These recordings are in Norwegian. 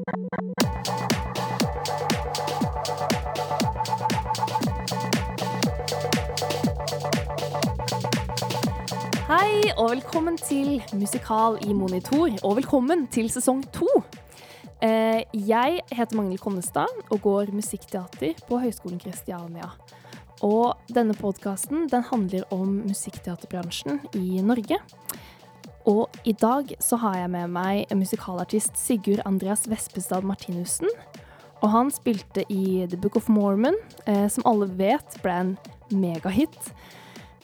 Hei, og velkommen til Musikal i Monitor, og velkommen til sesong to. Eh, jeg heter Magnhild Konnestad og går musikkteater på Høgskolen Kristiania. Og denne podkasten handler om musikkteaterbransjen i Norge. Og i dag så har jeg med meg musikalartist Sigurd Andreas Vespestad Martinussen. Og han spilte i The Book of Mormon, eh, som alle vet ble en megahit.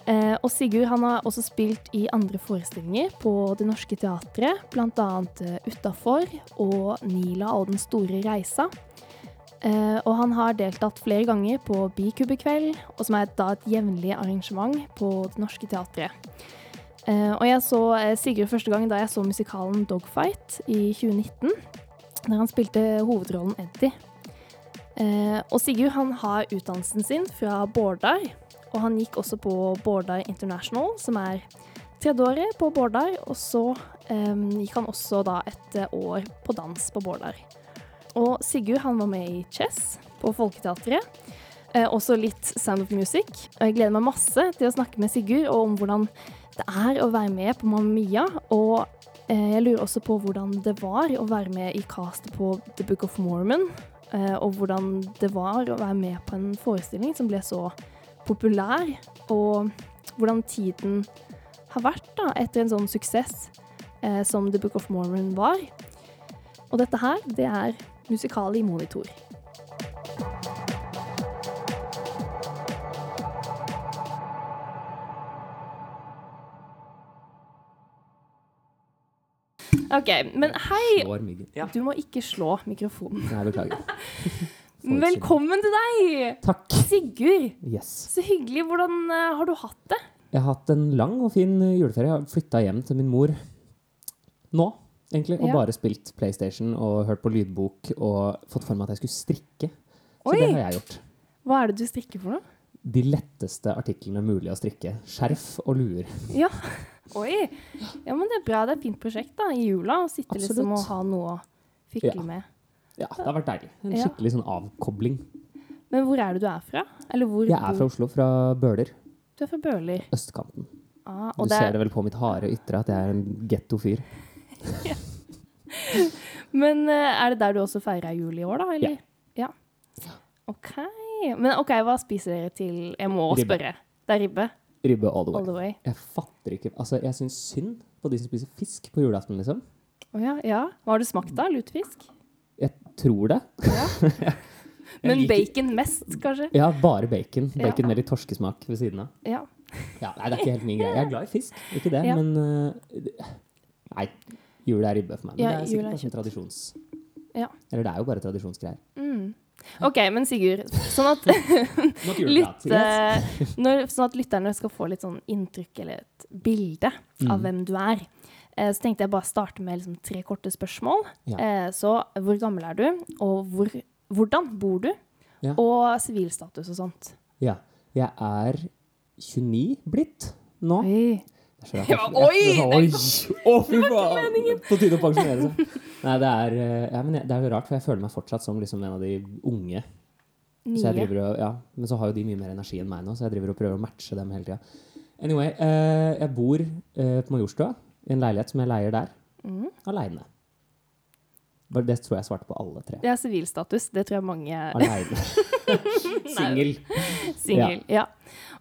Eh, og Sigurd han har også spilt i andre forestillinger på Det Norske Teatret, bl.a. Uh, Utafor og Nila og Den store reisa. Eh, og han har deltatt flere ganger på Bikubekveld, og som er da et jevnlig arrangement på Det Norske Teatret. Eh, og jeg så eh, Sigurd første gang da jeg så musikalen Dogfight i 2019, der han spilte hovedrollen Eddie. Eh, og Sigurd han har utdannelsen sin fra Bårdar. Og han gikk også på Bårdar International, som er tredjeåret på Bårdar. Og så gikk han også da et år på dans på Bårdar. Og Sigurd han var med i Chess på Folketeatret. Eh, også litt Sound of Music. Og jeg gleder meg masse til å snakke med Sigurd og om hvordan det er å være med på Mamma Mia. Og eh, jeg lurer også på hvordan det var å være med i castet på The Book of Mormon. Eh, og hvordan det var å være med på en forestilling som ble så populær, og hvordan tiden har vært da, etter en sånn suksess eh, som The Book of Mormon var. Og dette her, det er musikal i monitor. OK, men hei! Du må ikke slå mikrofonen. Nei, beklager. Velkommen til deg! Takk. Sigurd, Yes. så hyggelig. Hvordan eh, har du hatt det? Jeg har hatt en lang og fin juleferie. Jeg har flytta hjem til min mor nå, egentlig. Og Ja. bare spilt PlayStation og hørt på lydbok og fått for meg at jeg skulle strikke. Så Oi. det har jeg gjort. Hva er det du strikker for noe? De letteste artiklene mulig å strikke. Skjerf og luer. Ja. Oi. Ja, men det er bra. Det er et fint prosjekt da, i jula å sitte liksom og ha noe å fikle Ja. med. Ja, det har vært deilig. En Ja. skikkelig sånn avkobling. Men hvor er det du er fra? Eller hvor Jeg er fra Oslo, fra Bøler. Du er fra Bøler. Østkanten. Ah, Du og det ser er, det vel på mitt harde ytre at jeg er en getto-fyr. men eh, er det der du også feirer jul i år, da? Eller? Ja. OK. Men OK, hva spiser dere til Jeg må Ribbe. spørre. Det er ribbe Ribbe all the way. all the way. Jeg fatter ikke Altså, jeg syns synd på de som spiser fisk på julaften, liksom. Å ja, ja. Hva har du smakt da? Lutefisk? Jeg tror det. Ja. Men liker- bacon mest, kanskje? Ja, bare bacon. Ja. Bacon med litt torskesmak ved siden av. Ja. Ja, nei, det er ikke helt min greie. Jeg er glad i fisk, ikke det, Ja. men uh, Nei, jul er ribbe for meg. Men Ja, det er er sikkert bare sånn tradisjons... Ja. Eller det er jo bare tradisjonsgreier. Mm. OK, men Sigurd, sånn at Lytte, når, sånn at lytterne skal få litt sånn inntrykk eller et bilde av Mm. hvem du er. Eh, så tenkte jeg bare starte med liksom tre korte spørsmål. Ja. Eh, så hvor gammel er du, og hvor, hvordan bor du? Ja. Og sivilstatus og sånt. Ja. Jeg er 29 blitt nå. Oi. Det er så rart. Ja, oi, Oi! Å, fy faen! På tide å pensjonere seg. Nei, det er, eh, ja, men det er jo rart, for jeg føler meg fortsatt som liksom en av de unge Så jeg Nye. driver og, ja, men så har jo de mye mer energi enn meg nå, så jeg driver og prøver å matche dem hele tida. Anyway, eh, jeg bor eh, på Majorstua, i en leilighet som jeg leier der, mm. aleine. Det tror jeg svarte på alle tre. Det er sivilstatus. Det tror jeg mange. Aleine. Singel. Singel. Ja.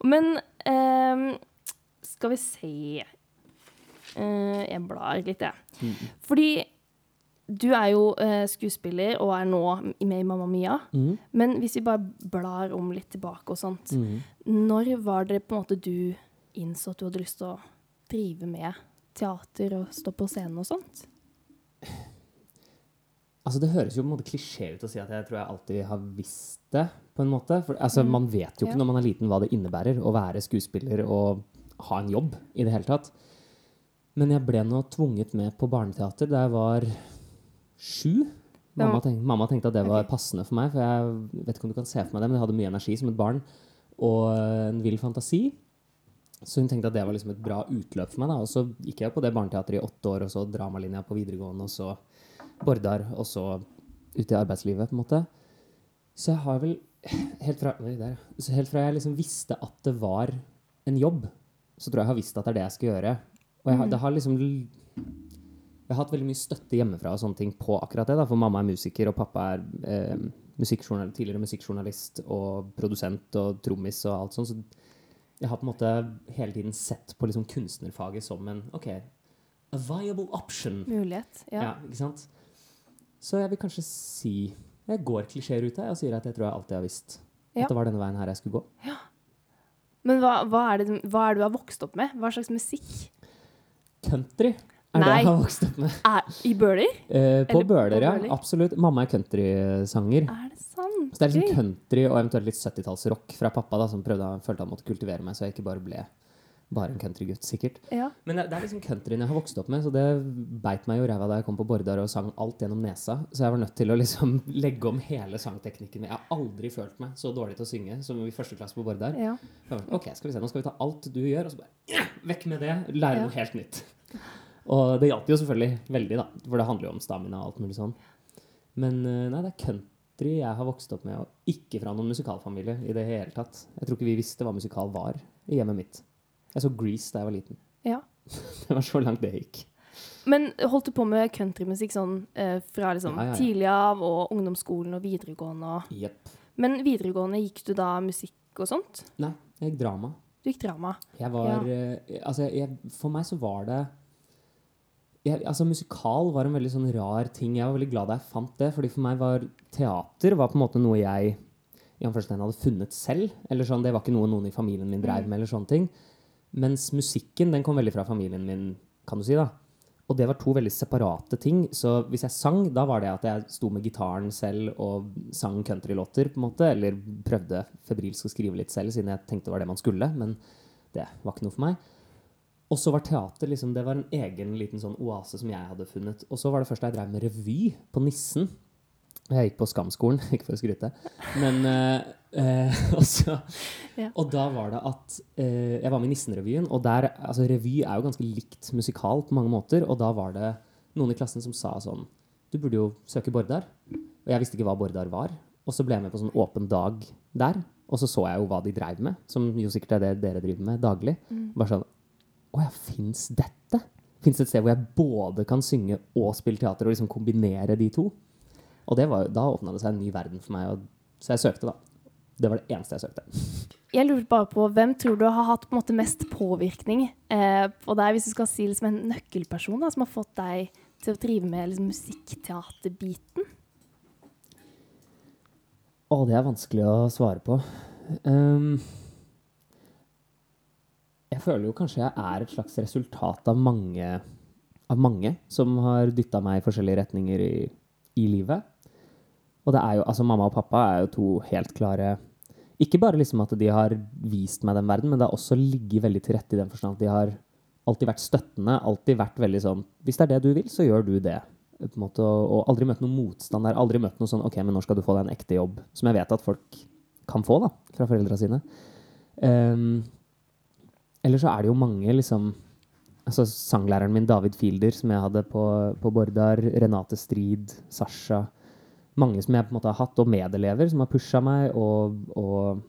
Men ehm, skal vi se Eh, Jeg blar litt, jeg. Mm. Fordi du er jo eh, skuespiller og er nå med i Mamma Mia. Mm. Men hvis vi bare blar om litt tilbake og sånt. mm. Når var det på en måte du innså at du hadde lyst til å drive med teater og stå på scenen og sånt? Altså, det høres jo på en måte klisjé ut å si at jeg tror jeg alltid har visst det, på en måte. For altså, Mm. man vet jo ikke Ja. når man er liten hva det innebærer å være skuespiller og ha en jobb i det hele tatt. Men jeg ble nå tvunget med på barneteater da jeg var sju. Mamma, tenk, mamma tenkte at det var passende for meg, for jeg vet ikke om du kan se for meg det, men jeg hadde mye energi som et barn og en vill fantasi. Så hun tenkte at det var liksom et bra utløp for meg. da, Og så gikk jeg på det barneteatret i åtte år, og så dramalinja på videregående, og så Bordar, og så ut i arbeidslivet, på en måte. Så jeg har vel Helt fra, der, så helt fra jeg liksom visste at det var en jobb, så tror jeg jeg har visst at det er det jeg skal gjøre. Og jeg, det har liksom Jeg har hatt veldig mye støtte hjemmefra og sånne ting på akkurat det. da, For mamma er musiker, og pappa er eh, musikkjournal, tidligere musikkjournalist og produsent og trommis og alt sånt. Så jeg har på en måte hele tiden sett på liksom kunstnerfaget som en OK, a viable option. Mulighet. Ja. Ja. ikke sant? Så jeg vil kanskje si Jeg går klisjeer ut her og sier at jeg tror jeg alltid har visst Ja. at det var denne veien her jeg skulle gå. Ja. Men hva, hva, er det, hva er det du har vokst opp med? Hva slags musikk? Country er det Nei. jeg har vokst opp med. Er, I Bøler? Eh, på Eller Bøler, ja. Bøler. Absolutt. Mamma er countrysanger. Er det sant? Så det er liksom Gøy. country og eventuelt litt 70-tallsrock fra pappa, da, som prøvde, følte han måtte kultivere meg, så jeg ikke bare ble bare en countrygutt, sikkert. Ja. Men det, det er liksom countryen jeg har vokst opp med, så det beit meg jo ræva da jeg kom på Bordar og sang alt gjennom nesa. Så jeg var nødt til å liksom legge om hele sangteknikken. Jeg har aldri følt meg så dårlig til å synge som i første klasse på Bordar. ja. Ok, skal vi se, nå skal vi ta alt du gjør, og så bare ja, vekk med det, lære noe helt nytt. Og det hjalp jo selvfølgelig veldig, da, for det handler jo om stamina og alt mulig sånn. Men eh, nei, det er country jeg har vokst opp med, og ikke fra noen musikalfamilie i det hele tatt. Jeg tror ikke vi visste hva musikal var i hjemmet mitt. Jeg så Grease da jeg var liten. ja. Det var så langt det gikk. Men holdt du på med countrymusikk sånn eh, fra liksom Ja, ja, ja. tidlig av, og ungdomsskolen og videregående og yep. Men videregående, gikk du da musikk og sånt? Nei, jeg gikk drama. Du gikk drama. Jeg var eh, Altså, jeg, for meg så var det jeg, altså Musikal var en veldig sånn rar ting. Jeg var veldig glad da jeg fant det. fordi for meg var teater var på en måte noe jeg i hadde funnet selv. eller sånn, Det var ikke noe noen i familien min drev med. eller sånne ting. Mens musikken den kom veldig fra familien min, kan du si. da. Og det var to veldig separate ting. Så hvis jeg sang, da var det at jeg sto med gitaren selv og sang countrylåter, på en måte. Eller prøvde febrilsk å skrive litt selv, siden jeg tenkte det var det man skulle. Men det var ikke noe for meg. Og så var teater liksom, det var en egen liten sånn oase som jeg hadde funnet. Og så var det først da jeg drev med revy på Nissen. Jeg gikk på Skamskolen, ikke for å skryte. Men eh, også, og, Ja. og da var det at eh, Jeg var med i Nissen-revyen, og der altså Revy er jo ganske likt musikal på mange måter. Og da var det noen i klassen som sa sånn Du burde jo søke Bordar. Og jeg visste ikke hva Bordar var. Og så ble jeg med på sånn åpen dag der. Og så så jeg jo hva de dreiv med, som jo sikkert er det dere driver med daglig. Bare sånn Å ja, fins dette? Fins det et sted hvor jeg både kan synge og spille teater, og liksom kombinere de to? Og det var, da åpna det seg en ny verden for meg, og, så jeg søkte, da. Det var det eneste jeg søkte. Jeg lurer bare på, Hvem tror du har hatt på måte mest påvirkning eh, på deg, hvis du skal si liksom en nøkkelperson da, som har fått deg til å drive med liksom, musikkteaterbiten? Å, det er vanskelig å svare på. Ehm, jeg føler jo kanskje jeg er et slags resultat av mange, av mange som har dytta meg i forskjellige retninger i, i livet. Og det er jo, altså mamma og pappa er jo to helt klare Ikke bare liksom at de har vist meg den verden, men det har også ligget veldig til rette i den forstand at de har alltid vært støttende. Alltid vært veldig sånn Hvis det er det du vil, så gjør du det. Måte, og aldri møtt noen motstand der. Aldri møtt noe sånn OK, men når skal du få deg en ekte jobb? Som jeg vet at folk kan få, da, fra foreldra sine. Um, eller så er det jo mange, liksom altså Sanglæreren min David Fielder, som jeg hadde på, på Bordar, Renate Strid, Sasha Mange som jeg på en måte har hatt, og medelever som har pusha meg. Og, og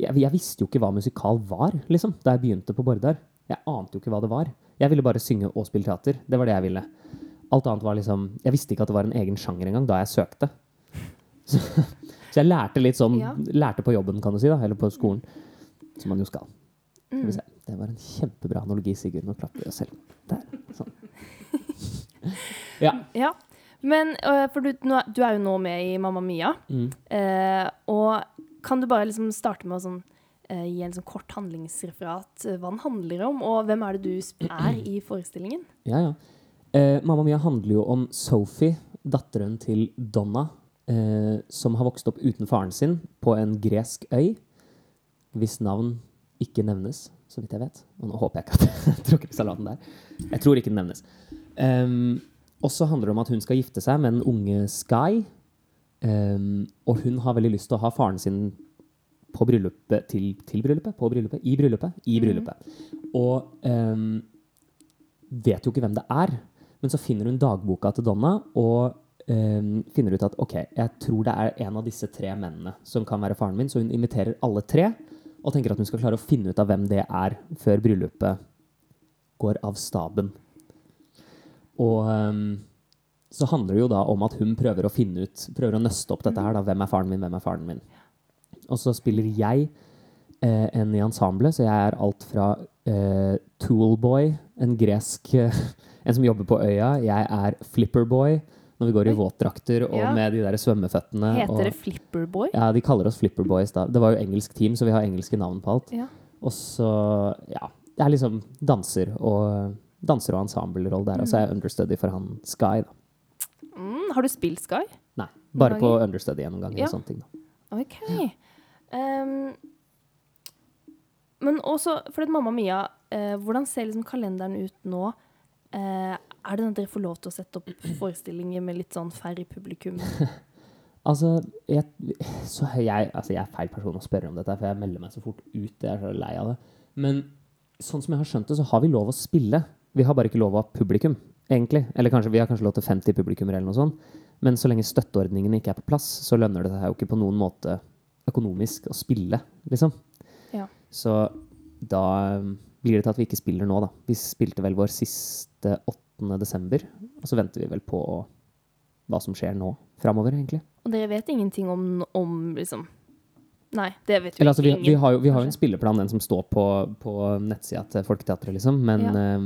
jeg, jeg visste jo ikke hva musikal var, liksom, da jeg begynte på Bordar. Jeg ante jo ikke hva det var. Jeg ville bare synge og spille teater. Det var det jeg ville. Alt annet var liksom Jeg visste ikke at det var en egen sjanger engang da jeg søkte. Så, så jeg lærte litt sånn Ja. Lærte på jobben, kan du si, da, eller på skolen. Som man jo skal. Skal Mm. vi se. Det var en kjempebra analogi, Sigurd. Nå klapper vi oss selv. Der. Sånn. Ja. Ja. Men for du, du er jo nå med i Mamma Mia. Mm. Eh, og kan du bare liksom starte med å sånn, eh, gi en sånn kort handlingsreferat hva den handler om, og hvem er det du er i forestillingen? Ja, ja. Eh, Mamma Mia handler jo om Sophie, datteren til Donna, eh, som har vokst opp uten faren sin på en gresk øy, hvis navn ikke nevnes, så vidt jeg vet. Og nå håper jeg ikke at jeg tråkker i salaten der. Jeg tror ikke den nevnes. Um, og så handler det om at hun skal gifte seg med den unge Sky. Um, og hun har veldig lyst til å ha faren sin på bryllupet til, til bryllupet? På bryllupet? I bryllupet? I bryllupet. Og um, vet jo ikke hvem det er. Men så finner hun dagboka til Donna, og um, finner ut at ok, jeg tror det er en av disse tre mennene som kan være faren min, så hun inviterer alle tre og tenker at hun skal klare å finne ut av hvem det er før bryllupet går av staben. Og um, så handler det jo da om at hun prøver å finne ut, prøver å nøste opp dette her. da, Hvem er faren min, hvem er faren min? Og så spiller jeg eh, en i ensemblet, så jeg er alt fra eh, Toolboy, en gresk En som jobber på øya. Jeg er Flipperboy, når vi går i våtdrakter og Ja. med de der svømmeføttene. Heter det Flipperboy? Ja, de kaller oss Flipperboys da. Det var jo engelsk team, så vi har engelske navn på alt. Ja. Og så, ja, det er liksom danser og danser og ensemblerolle der. Og så er jeg understudy for han Sky, da. Mm, har du spilt Sky? Nei, bare på ganger? understudy gjennomganger Ja. og sånne ting. da. OK. Um, men også, for at Mamma Mia, eh, hvordan ser liksom kalenderen ut nå? Eh, er det sånn at dere får lov til å sette opp forestillinger med litt sånn færre publikum? altså, jeg, jeg, altså, jeg, er feil person å spørre om dette, for jeg melder meg så fort ut. Jeg er så lei av det. Men sånn som jeg har skjønt det, så har vi lov å spille. Vi har bare ikke lov av publikum, egentlig. Eller kanskje, vi har kanskje lov til 50 publikummere eller noe sånt. Men så lenge støtteordningene ikke er på plass, så lønner det seg jo ikke på noen måte økonomisk å spille, liksom. Ja. Så da um, blir det til at vi ikke spiller nå, da. Vi spilte vel vår siste åtte 18.12. Og så venter vi vel på hva som skjer nå framover, egentlig. Og dere vet ingenting om, om liksom Nei, det vet jo Eller, altså, vi, ingen. Vi har jo, vi har jo en spilleplan, den som står på, på nettsida til Folketeatret, liksom. Men, ja. uh,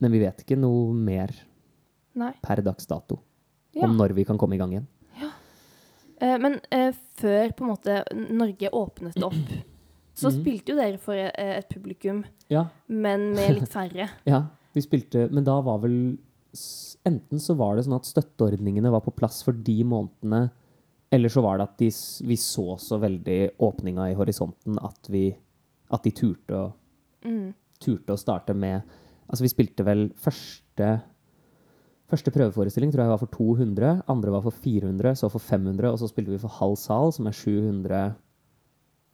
men, vi vet ikke noe mer nei. per dags dato ja. om når vi kan komme i gang igjen. Ja. Uh, men uh, før på en måte Norge åpnet opp, så mm. spilte jo dere for et publikum, ja. men med litt færre. ja vi spilte Men da var vel Enten så var det sånn at støtteordningene var på plass for de månedene, eller så var det at de, vi så så veldig åpninga i horisonten at vi At de turte å Mm. turte å starte med Altså, vi spilte vel første Første prøveforestilling tror jeg var for 200, andre var for 400, så for 500, og så spilte vi for halv sal, som er 700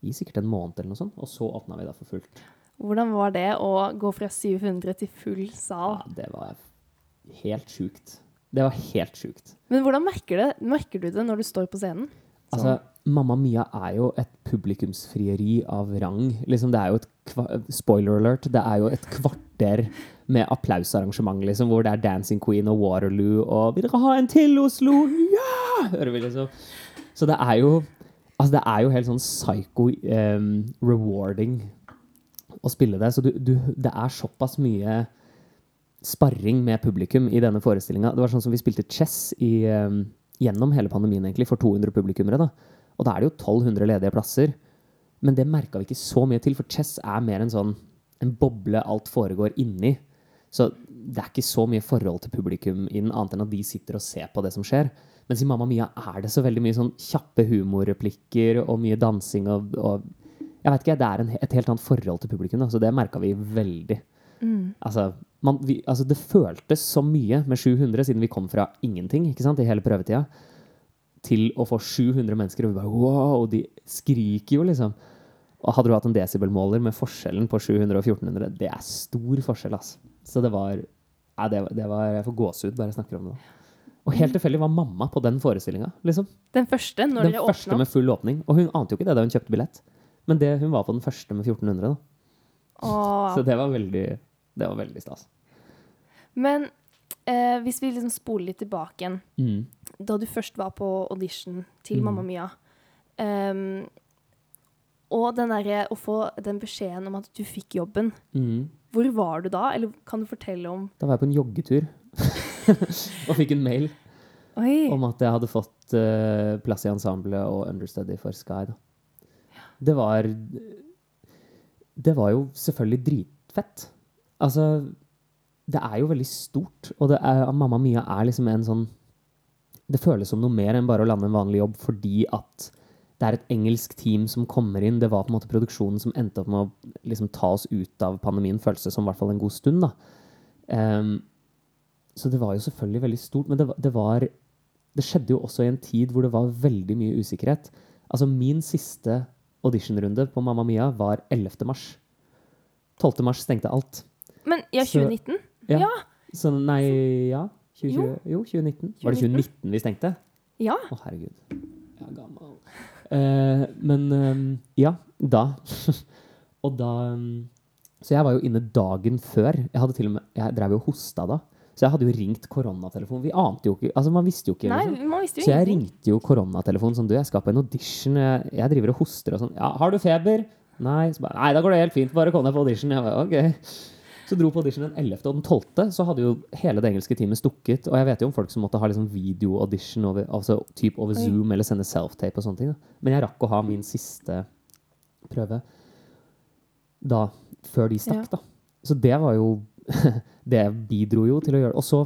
i sikkert en måned eller noe sånt, og så åpna vi da for fullt. Hvordan var det å gå fra 700 til full sal? Ja, det var helt sjukt. Det var helt sjukt. Men hvordan merker, det, merker du det når du står på scenen? Altså, Mamma Mia er jo et publikumsfrieri av rang. Liksom, det er jo et Spoiler alert. Det er jo et kvarter med applausarrangement, liksom, hvor det er Dancing Queen og Waterloo og 'Vil dere ha en til, Oslo?' Ja! Hører vi liksom. Så det er jo Altså, det er jo helt sånn psycho um, rewarding å spille det. Så du, du, det er såpass mye sparring med publikum i denne forestillinga. Det var sånn som vi spilte chess i, gjennom hele pandemien, egentlig, for 200 publikummere. da. Og da er det jo 1200 ledige plasser. Men det merka vi ikke så mye til, for chess er mer en sånn en boble alt foregår inni. Så det er ikke så mye forhold til publikum inn, annet enn at de sitter og ser på det som skjer. Mens i Mamma Mia er det så veldig mye sånn kjappe humorreplikker og mye dansing og, og Jeg vet ikke, det er en, et helt annet forhold til publikum, da, så det merka vi veldig. Altså, man, vi, altså, det føltes så mye med 700, siden vi kom fra ingenting ikke sant, i hele prøvetida, til å få 700 mennesker, og vi bare wow, de skriker jo, liksom. Og hadde du hatt en desibelmåler med forskjellen på 700 og 1400, det er stor forskjell, altså. Så det var ja, det, var- det var Jeg får gåsehud bare jeg snakker om det. Og helt tilfeldig var mamma på den forestillinga. Liksom. Den første, når Den dere første med full åpning. Og hun ante jo ikke det da hun kjøpte billett. Men det, hun var på den første med 1400, da. Så det var veldig, det var veldig stas. Men eh, hvis vi liksom spoler litt tilbake igjen, Mm. da du først var på audition til Mm. Mamma Mia um, Og den derre å få den beskjeden om at du fikk jobben. Mm. Hvor var du da? Eller kan du fortelle om Da var jeg på en joggetur og fikk en mail Oi! om at jeg hadde fått uh, plass i ensemblet og understudy for Sky. Da. Det var Det var jo selvfølgelig dritfett. Altså Det er jo veldig stort, og er, Mamma Mia er liksom en sånn Det føles som noe mer enn bare å lande en vanlig jobb fordi at det er et engelsk team som kommer inn. Det var på en måte produksjonen som endte opp med å liksom ta oss ut av pandemien, føles det som i hvert fall en god stund. Ehm, så det var jo selvfølgelig veldig stort, men det, det var Det skjedde jo også i en tid hvor det var veldig mye usikkerhet. Altså Min siste auditionrunde på Mamma Mia var 11. mars. 12. mars stengte alt. Men ja, Så- 2019? Ja. Ja. Så nei, ja. 2020, jo. 2019. Var det 2019 vi stengte? Ja. Å, herregud. Jeg er gammel. Uh, men eh, ja, da. og da um, Så jeg var jo inne dagen før. Jeg hadde til og med, jeg drev jo og hosta da. Så jeg hadde jo ringt koronatelefonen. Vi ante jo ikke Altså, man visste jo ikke. Nei, liksom. man visste jo Så jeg ringte jo koronatelefonen som Du, jeg skal på en audition. Jeg, driver og hoster og sånn. Ja, har du feber? Nei. Så bare, Nei, da går det helt fint. Bare kom deg på audition. Jeg bare, ok. Så dro på audition den 11. og den 12. Så hadde jo hele det engelske teamet stukket. Og jeg vet jo om folk som måtte ha liksom video-audition over, altså typ over Oi. Zoom eller sende self-tape og sånne ting. Da. Men jeg rakk å ha min siste prøve da, før de stakk, da. Så det var jo Det bidro jo til å gjøre Og så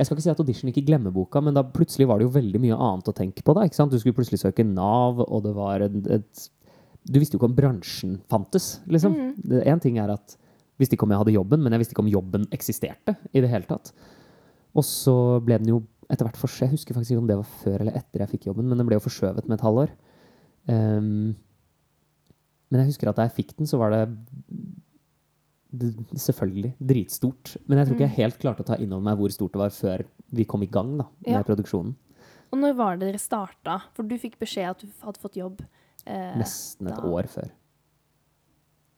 jeg skal ikke si at audition ikke glemmer boka, men da plutselig var det jo veldig mye annet å tenke på. da, ikke sant? Du skulle plutselig søke Nav, og det var et, et Du visste jo ikke om bransjen fantes, liksom. Én mm. ting er at jeg visste ikke om jeg hadde jobben, men jeg visste ikke om jobben eksisterte i det hele tatt. Og så ble den jo etter hvert forskjøvet. Jeg husker faktisk ikke om det var før eller etter jeg fikk jobben, men den ble jo forskjøvet med et halvår. Um, men jeg husker at da jeg fikk den, så var det, det selvfølgelig dritstort. Men jeg tror ikke jeg helt klarte å ta inn over meg hvor stort det var før vi kom i gang da, med Ja. produksjonen. Og når var det dere starta? For du fikk beskjed at du hadde fått jobb. Eh, Nesten et da- år før.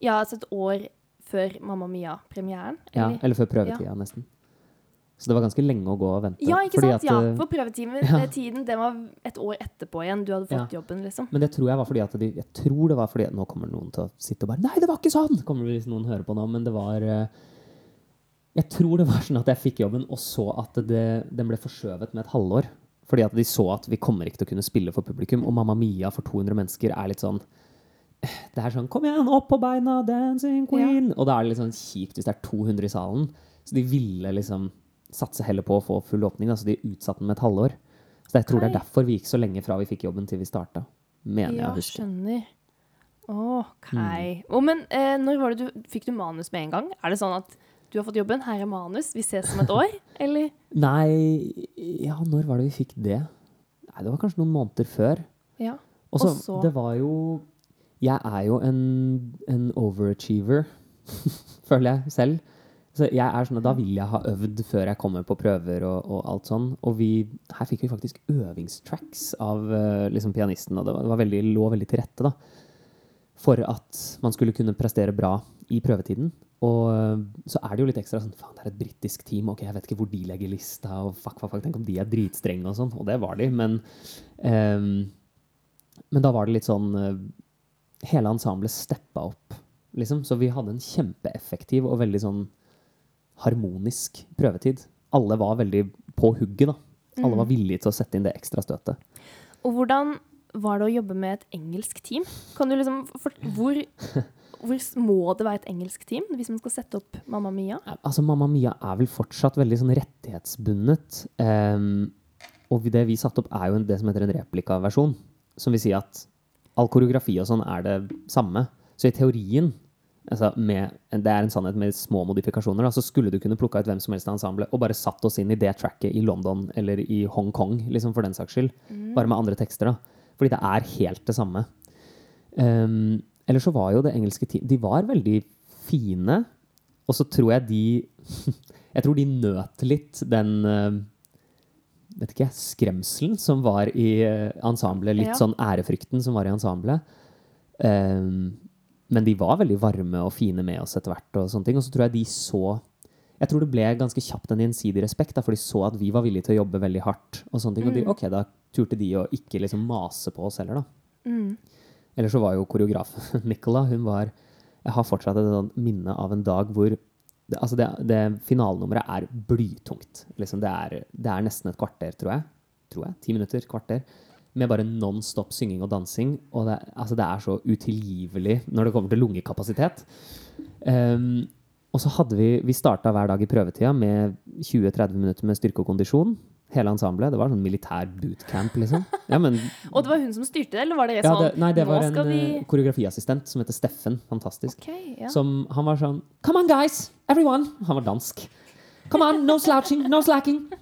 Ja, altså et år før Mamma Mia-premieren? Ja, eller? før prøvetida, nesten. Så det var ganske lenge å gå og vente. Ja, ikke sant? at, ja, eh, for prøvetiden ja. eh, tiden, det var et år etterpå igjen. Du hadde fått jobben, liksom. Men det tror jeg var fordi at de, Jeg tror det var fordi Nå kommer noen til å sitte og bare Nei, det var ikke sånn! Kommer det hvis noen hører på nå, men det var eh, Jeg tror det var sånn at jeg fikk jobben og så at det, den ble forskjøvet med et halvår. Fordi at de så at vi kommer ikke til å kunne spille for publikum. Og Mamma Mia for 200 mennesker er litt sånn Det er sånn Kom igjen, opp på beina, dancing queen! Og da er det litt sånn kjipt hvis det er 200 i salen. Så de ville liksom satse heller på å få full åpning. Altså de utsatte den med et halvår. Så jeg tror det er derfor vi gikk så lenge fra vi fikk jobben til vi starta. Mener jeg Ja, å huske. skjønner. OK. Mm. Oh, men eh, når var det du Fikk du manus med en gang? Er det sånn at du har fått jobben, her er manus, vi ses om et år? Eller? Nei Ja, når var det vi fikk det? Nei, det var kanskje noen måneder før. Ja. Og så- det var jo Jeg er jo en, en overachiever, føler jeg selv. Så jeg er sånn at Da vil jeg ha øvd før jeg kommer på prøver og, og alt sånn. Og vi, her fikk vi faktisk øvingstracks av eh, liksom pianisten, og det var, det var veldig, lå veldig til rette da, for at man skulle kunne prestere bra i prøvetiden. Og eh, så er det jo litt ekstra sånn Faen, det er et britisk team. Ok, jeg vet ikke hvor de legger lista. Og fuck, fuck, fuck, tenk om de er dritstrenge og sånn. Og det var de, men um, Men da var det litt sånn eh, Hele ensemblet steppa opp, liksom. Så vi hadde en kjempeeffektiv og veldig sånn harmonisk prøvetid. Alle var veldig på hugget, da. Alle var villige til å sette inn det ekstra støtet. Og hvordan var det å jobbe med et engelsk team? Kan du liksom, hvor, hvor må det være et engelsk team hvis man skal sette opp Mamma Mia? Altså, Mamma Mia er vel fortsatt veldig sånn rettighetsbundet. Um, og det vi satte opp, er jo det som heter en replikaversjon. Som vil si at all koreografi og sånn er det samme. Så i teorien, altså med, det er en sannhet med små modifikasjoner, da, så skulle du kunne plukka ut hvem som helst av ensemblet og bare satt oss inn i det tracket i London eller i Hongkong, liksom for den saks skyld. Bare med andre tekster, da. Fordi det er helt det samme. Um, eller så var jo det engelske team De var veldig fine. Og så tror jeg de Jeg tror de nøt litt den uh, vet ikke, skremselen som var i eh, ensemblet. Litt Ja. sånn ærefrykten som var i ensemblet. Um, men de var veldig varme og fine med oss etter hvert. Og sånne ting. Og så tror jeg de så Jeg tror det ble ganske kjapt en gjensidig respekt, da, for de så at vi var villige til å jobbe veldig hardt. Og sånne ting. Og de, ok, da turte de å ikke liksom mase på oss heller, da. Mm. Eller så var jo koreografen Nicola, hun var Jeg har fortsatt et sånt minne av en dag hvor altså det, det finalenummeret er blytungt. Liksom det, er, det er nesten et kvarter, tror jeg. Tror jeg. Ti minutter, kvarter. Med bare non stop synging og dansing. Og det, altså det er så utilgivelig når det kommer til lungekapasitet. Um, og så hadde vi Vi starta hver dag i prøvetida med 20-30 minutter med styrke og kondisjon. Hele ensemblet. Det var sånn militær bootcamp, liksom. Ja, men Og det var hun som styrte det, eller var det ja, sånn det, nei, det var en vi eh, koreografiassistent som heter Steffen. Fantastisk. Okay, ja. Som, han var sånn Come on, guys! Everyone! Han var dansk. Come on, no slouching, no slacking.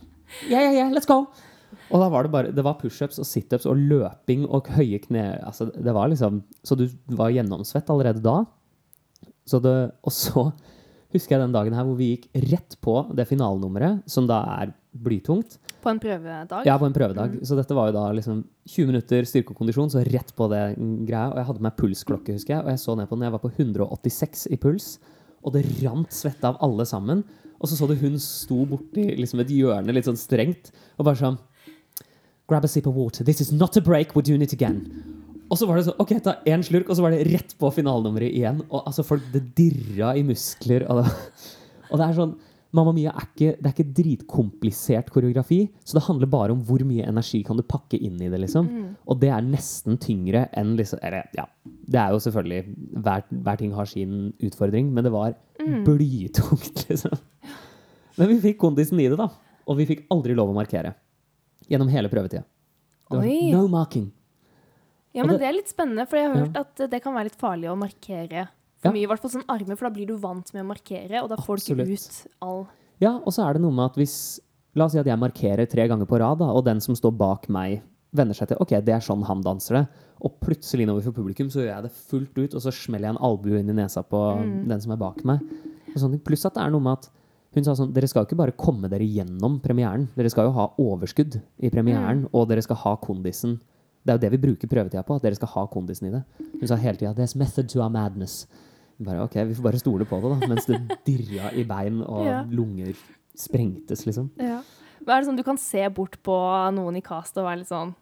Yeah, yeah, yeah, let's go! Og da var det bare Det var pushups og situps og løping og høye kne... Altså, det var liksom Så du var gjennomsvett allerede da. Så det, og så husker jeg den dagen her hvor vi gikk rett på det finalenummeret, som da er blytungt. På en prøvedag? Ja, på en prøvedag. Så dette var jo da liksom 20 minutter styrke og kondisjon, så rett på det greia. Og jeg hadde med pulsklokke, husker jeg, og jeg så ned på den. Jeg var på 186 i puls, og det rant svette av alle sammen. Og så så du hun sto borti liksom et hjørne litt sånn strengt, og bare sånn Grab a sip of water. This is not a break. We're doing it again. Og så var det sånn, ok, ta én slurk, og så var det rett på finalenummeret igjen. Og altså, folk, det dirra i muskler. Og det, og det er sånn Mamma Mia er ikke, det er ikke dritkomplisert koreografi, så det handler bare om hvor mye energi kan du pakke inn i det. liksom. Og det er nesten tyngre enn liksom Eller ja, det er jo selvfølgelig Hver, hver ting har sin utfordring, men det var blytungt, liksom. Men vi fikk kondisen i det, da. Og vi fikk aldri lov å markere. Gjennom hele prøvetida. No marking. Ja, men det- det er litt spennende, for jeg har Ja. hørt at det kan være litt farlig å markere for Ja. mye. I hvert fall sånn armer, for da blir du vant med å markere, og da får du ikke ut all Ja, og så er det noe med at hvis La oss si at jeg markerer tre ganger på rad, da, og den som står bak meg, venner seg til ok, det er sånn han danser det, og plutselig innover for publikum, så gjør jeg det fullt ut, og så smeller jeg en albue inn i nesa på den som er bak meg. Pluss at det er noe med at hun sa sånn Dere skal ikke bare komme dere gjennom premieren. Dere skal jo ha overskudd i premieren, og dere skal ha kondisen. Det er jo det vi bruker prøvetida på, at dere skal ha kondisen i det. Hun sa hele tida 'There's method to our madness'. Bare, ok, Vi får bare stole på det, da. Mens det dirra i bein og Ja. lunger sprengtes, liksom. Ja. Men er det sånn du kan se bort på noen i cast og være litt sånn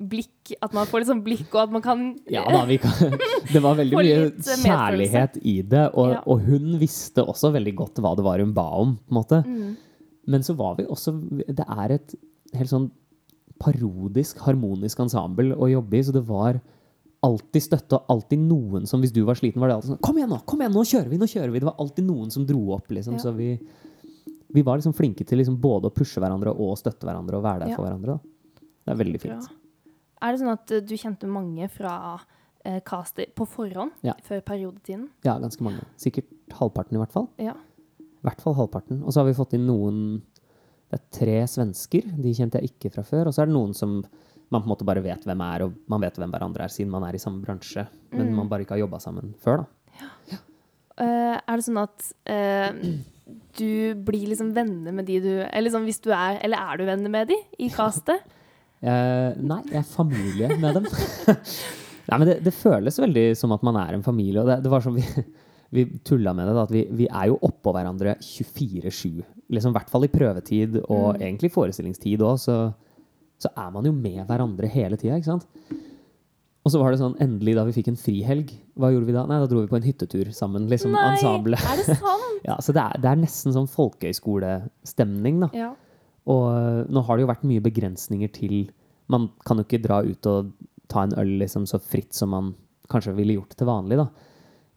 blikk At man får litt sånn blikk, og at man kan Ja da, vi kan, Det var veldig mye kjærlighet i det, og, Ja. og hun visste også veldig godt hva det var hun ba om, på en måte. Mm. Men så var vi også Det er et helt sånn parodisk, harmonisk ensemble å jobbe i, så det var alltid støtte og alltid noen som Hvis du var sliten, var det alltid sånn Kom igjen nå! Kom igjen, nå kjører vi! Nå kjører vi! Det var alltid noen som dro opp, liksom. Ja. Så vi, vi var liksom flinke til liksom både å pushe hverandre og støtte hverandre og være der Ja. for hverandre. Da. Det er veldig Bra. Er det sånn at eh, du kjente mange fra eh, castet på forhånd Ja. før periodetiden? Ja, ganske mange. Sikkert halvparten, i hvert fall. Ja. I hvert fall halvparten. Og så har vi fått inn noen Det er tre svensker. De kjente jeg ikke fra før. Og så er det noen som man på en måte bare vet hvem er, og man vet hvem hverandre er, siden man er i samme bransje. Men Mm. man bare ikke har jobba sammen før, da. Eh, er det sånn at uh, du blir liksom venner med de du Eller sånn hvis du er Eller er du venner med de i castet? Eh, nei, jeg er familie med dem. nei, men det, det føles veldig som at man er en familie. Og det, det var som vi, vi tulla med det, da, at vi, vi er jo oppå hverandre 24-7. Liksom, I hvert fall i prøvetid, og egentlig forestillingstid òg, så, så er man jo med hverandre hele tida, ikke sant? Og så var det sånn, endelig da vi fikk en frihelg, hva gjorde vi da? Nei, da dro vi på en hyttetur sammen, liksom Nei, ensemble. er det sant? Ja, så det er, det er nesten sånn folkehøyskolestemning, da. Ja. Og øh, nå har det jo vært mye begrensninger til Man kan jo ikke dra ut og ta en øl liksom så fritt som man kanskje ville gjort til vanlig, da.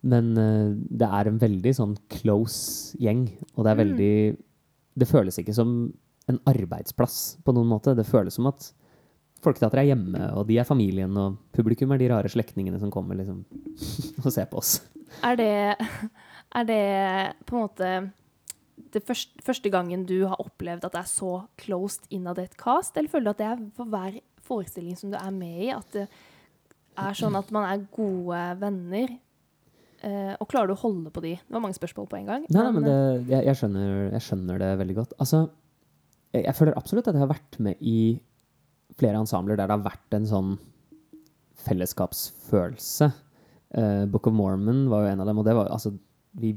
Men øh, det er en veldig sånn close gjeng, og det er veldig Det føles ikke som en arbeidsplass på noen måte. Det føles som at Folketeatret er hjemme, og de er familien, og publikum er de rare slektningene som kommer liksom og ser på oss. Er det, er det på en måte det første, første gangen du har opplevd at det er så closed innad i et cast, eller føler du at det er for hver forestilling som du er med i, at det er sånn at man er gode venner? Eh, og klarer du å holde på de? Det var mange spørsmål på en gang. Nei, nei, men det, jeg, jeg, skjønner, jeg skjønner det veldig godt. Altså, jeg, jeg føler absolutt at jeg har vært med i flere ensembler der det har vært en sånn fellesskapsfølelse. Uh, Book of Mormon var jo en av dem, og det var altså Vi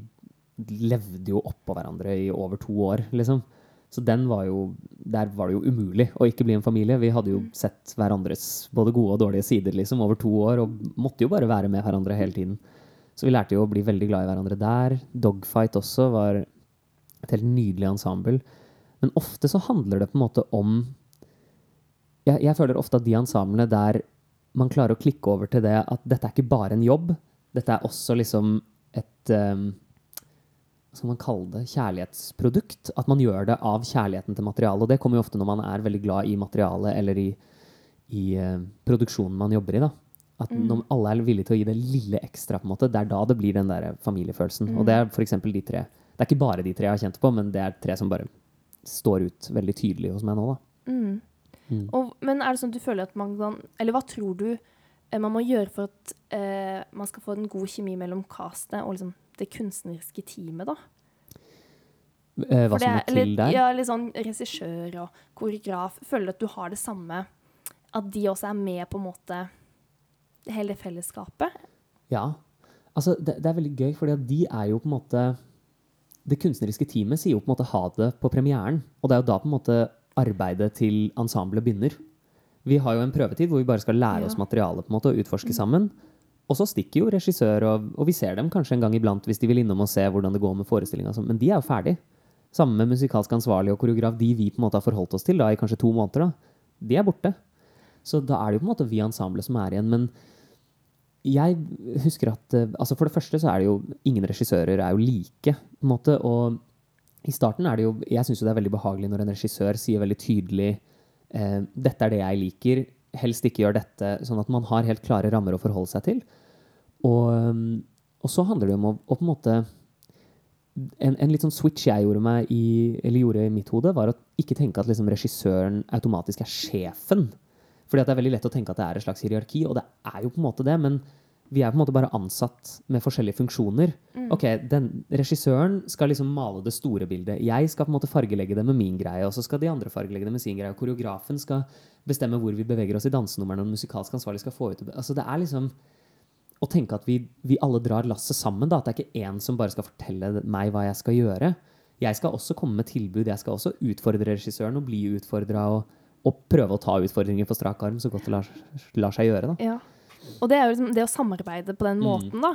levde jo oppå hverandre i over to år, liksom. Så den var jo Der var det jo umulig å ikke bli en familie. Vi hadde jo sett hverandres både gode og dårlige sider liksom over to år, og måtte jo bare være med hverandre hele tiden. Så vi lærte jo å bli veldig glad i hverandre der. Dogfight også var et helt nydelig ensemble. Men ofte så handler det på en måte om Jeg, jeg føler ofte at de ensemblene der man klarer å klikke over til det at dette er ikke bare en jobb. Dette er også liksom et um, skal man kalle det? Kjærlighetsprodukt. At man gjør det av kjærligheten til materialet. Og det kommer jo ofte når man er veldig glad i materialet eller i, i uh, produksjonen man jobber i. da. At når alle er villige til å gi det lille ekstra, på en måte, det er da det blir den der familiefølelsen. Og det er f.eks. de tre. Det er ikke bare de tre jeg har kjent på, men det er tre som bare står ut veldig tydelig hos meg nå. da. Mm. Mm. Og, men er det sånn at du føler at man kan Eller hva tror du man må gjøre for at eh, man skal få en god kjemi mellom castet og liksom det kunstneriske teamet, da? Eh, hva som må er- til der? Ja, litt sånn regissør og koreograf. Føler at du har det samme At de også er med på en måte hele det fellesskapet. Ja. Altså, det, det er veldig gøy, fordi at de er jo på en måte Det kunstneriske teamet sier jo på en måte ha det på premieren. Og det er jo da på en måte arbeidet til ensemblet begynner. Vi har jo en prøvetid hvor vi bare skal lære oss materialet på en måte og utforske sammen. Og så stikker jo regissør, og, og vi ser dem kanskje en gang iblant hvis de vil innom og se hvordan det går med forestillinga. sånn, Men de er jo ferdig. Sammen med musikalsk ansvarlig og koreograf, de vi på en måte har forholdt oss til da, i kanskje to måneder, da, de er borte. Så da er det jo på en måte vi ensemblet som er igjen. Men jeg husker at eh, altså For det første så er det jo ingen regissører er jo like. på en måte, Og i starten er det jo Jeg syns jo det er veldig behagelig når en regissør sier veldig tydelig eh, 'Dette er det jeg liker. Helst ikke gjør dette.' Sånn at man har helt klare rammer å forholde seg til. Og, um, og så handler det om å, å på en måte en, en litt sånn switch jeg gjorde, i, gjorde i mitt hode, var å ikke tenke at liksom regissøren automatisk er sjefen. Fordi det er veldig lett å tenke at det er et slags hierarki, og det er jo på en måte det, men vi er på en måte bare ansatt med forskjellige funksjoner. Ok, den Regissøren skal liksom male det store bildet. Jeg skal på en måte fargelegge det med min greie, og så skal de andre fargelegge det med sin greie. Og koreografen skal bestemme hvor vi beveger oss i dansenumrene, og den musikalsk ansvarlig skal få ut. Altså, det er liksom å tenke at vi, vi alle drar lasset sammen. Da. At det er ikke én som bare skal fortelle meg hva jeg skal gjøre. Jeg skal også komme med tilbud. Jeg skal også utfordre regissøren og bli utfordra. Og, og prøve å ta utfordringer på strak arm så godt det lar, lar seg gjøre. Ja. Og det er jo liksom det å samarbeide på den Mm. måten, da.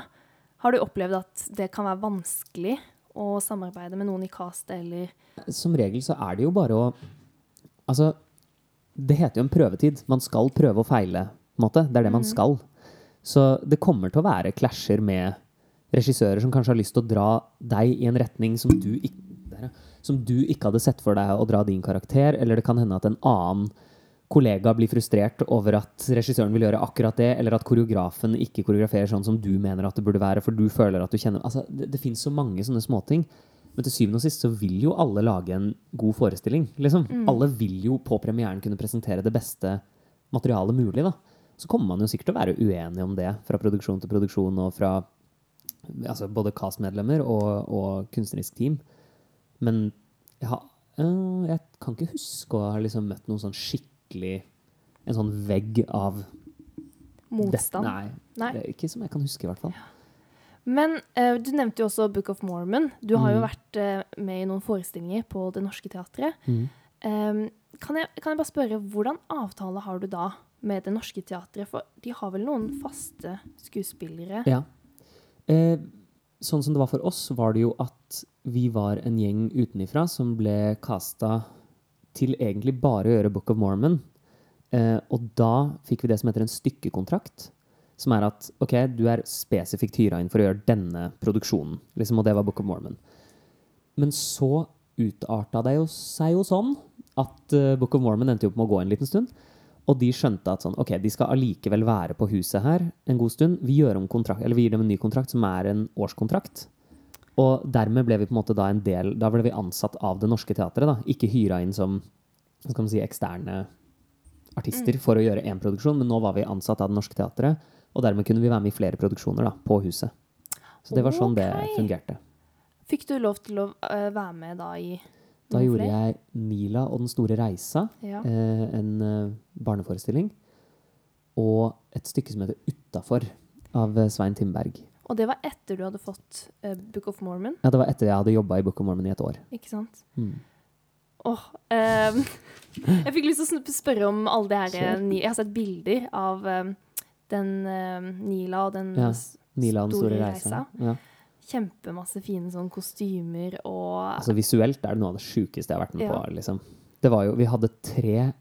Har du opplevd at det kan være vanskelig å samarbeide med noen i castet, eller Som regel så er det jo bare å Altså, det heter jo en prøvetid. Man skal prøve og feile. på en måte. Det er det man skal. Så det kommer til å være klasjer med regissører som kanskje har lyst til å dra deg i en retning som du ikke som du ikke hadde sett for deg å dra din karakter, eller det kan hende at en annen kollega blir frustrert over at regissøren vil gjøre akkurat det, eller at koreografen ikke koreograferer sånn som du mener at det burde være, for du føler at du kjenner Altså, det, det fins så mange sånne småting. Men til syvende og sist så vil jo alle lage en god forestilling. Liksom. Alle vil jo på premieren kunne presentere det beste materialet mulig. da. Så kommer man jo sikkert til å være uenig om det fra produksjon til produksjon og fra altså både castmedlemmer og, og kunstnerisk team. Men jeg, har, øh, jeg kan ikke huske å ha liksom møtt noen sånn skikkelig En sånn vegg av motstand? Det, nei, Nei. Det ikke som jeg kan huske, i hvert fall. Men uh, du nevnte jo også Book of Mormon. Du har jo Mm. vært uh, med i noen forestillinger på Det Norske Teatret. Mm. Um, kan, jeg, kan jeg bare spørre, hvordan avtale har du da med Det Norske Teatret? For de har vel noen faste skuespillere? Ja. Uh, sånn som det var for oss, var det jo at vi var en gjeng utenifra som ble casta til egentlig bare å gjøre Book of Mormon. Eh, og da fikk vi det som heter en stykkekontrakt. Som er at ok, du er spesifikt hyra inn for å gjøre denne produksjonen. Liksom, og det var Book of Mormon. Men så utarta det jo seg jo sånn at uh, Book of Mormon endte opp med å gå en liten stund. Og de skjønte at sånn, ok, de skal allikevel være på huset her en god stund. Vi, gjør om kontrakt, eller vi gir dem en ny kontrakt som er en årskontrakt. Og dermed ble vi på en måte da en del Da ble vi ansatt av Det Norske Teatret. da, Ikke hyra inn som skal man si, eksterne artister for å gjøre én produksjon, men nå var vi ansatt av Det Norske Teatret. Og dermed kunne vi være med i flere produksjoner da, på huset. Så det var sånn det fungerte. Fikk du lov til å uh, være med da i Da gjorde jeg Nila og Den store reisa. Ja. eh, en eh, barneforestilling. Og et stykke som heter Utafor, av Svein Timberg. Og det var etter du hadde fått uh, Book of Mormon, Ja, det var etter jeg hadde jobba i Book of Mormon i et år. ikke sant? Mm. Åh, um, jeg fikk lyst til å spørre om alle det her eh, Jeg har sett bilder av um, den um, Nila og den Ja, Nila Den store Store reisa. Ja. kjempemasse fine sånn kostymer og Altså Visuelt er det noe av det sjukeste jeg har vært med Ja. på. liksom. Det var jo, Vi hadde tre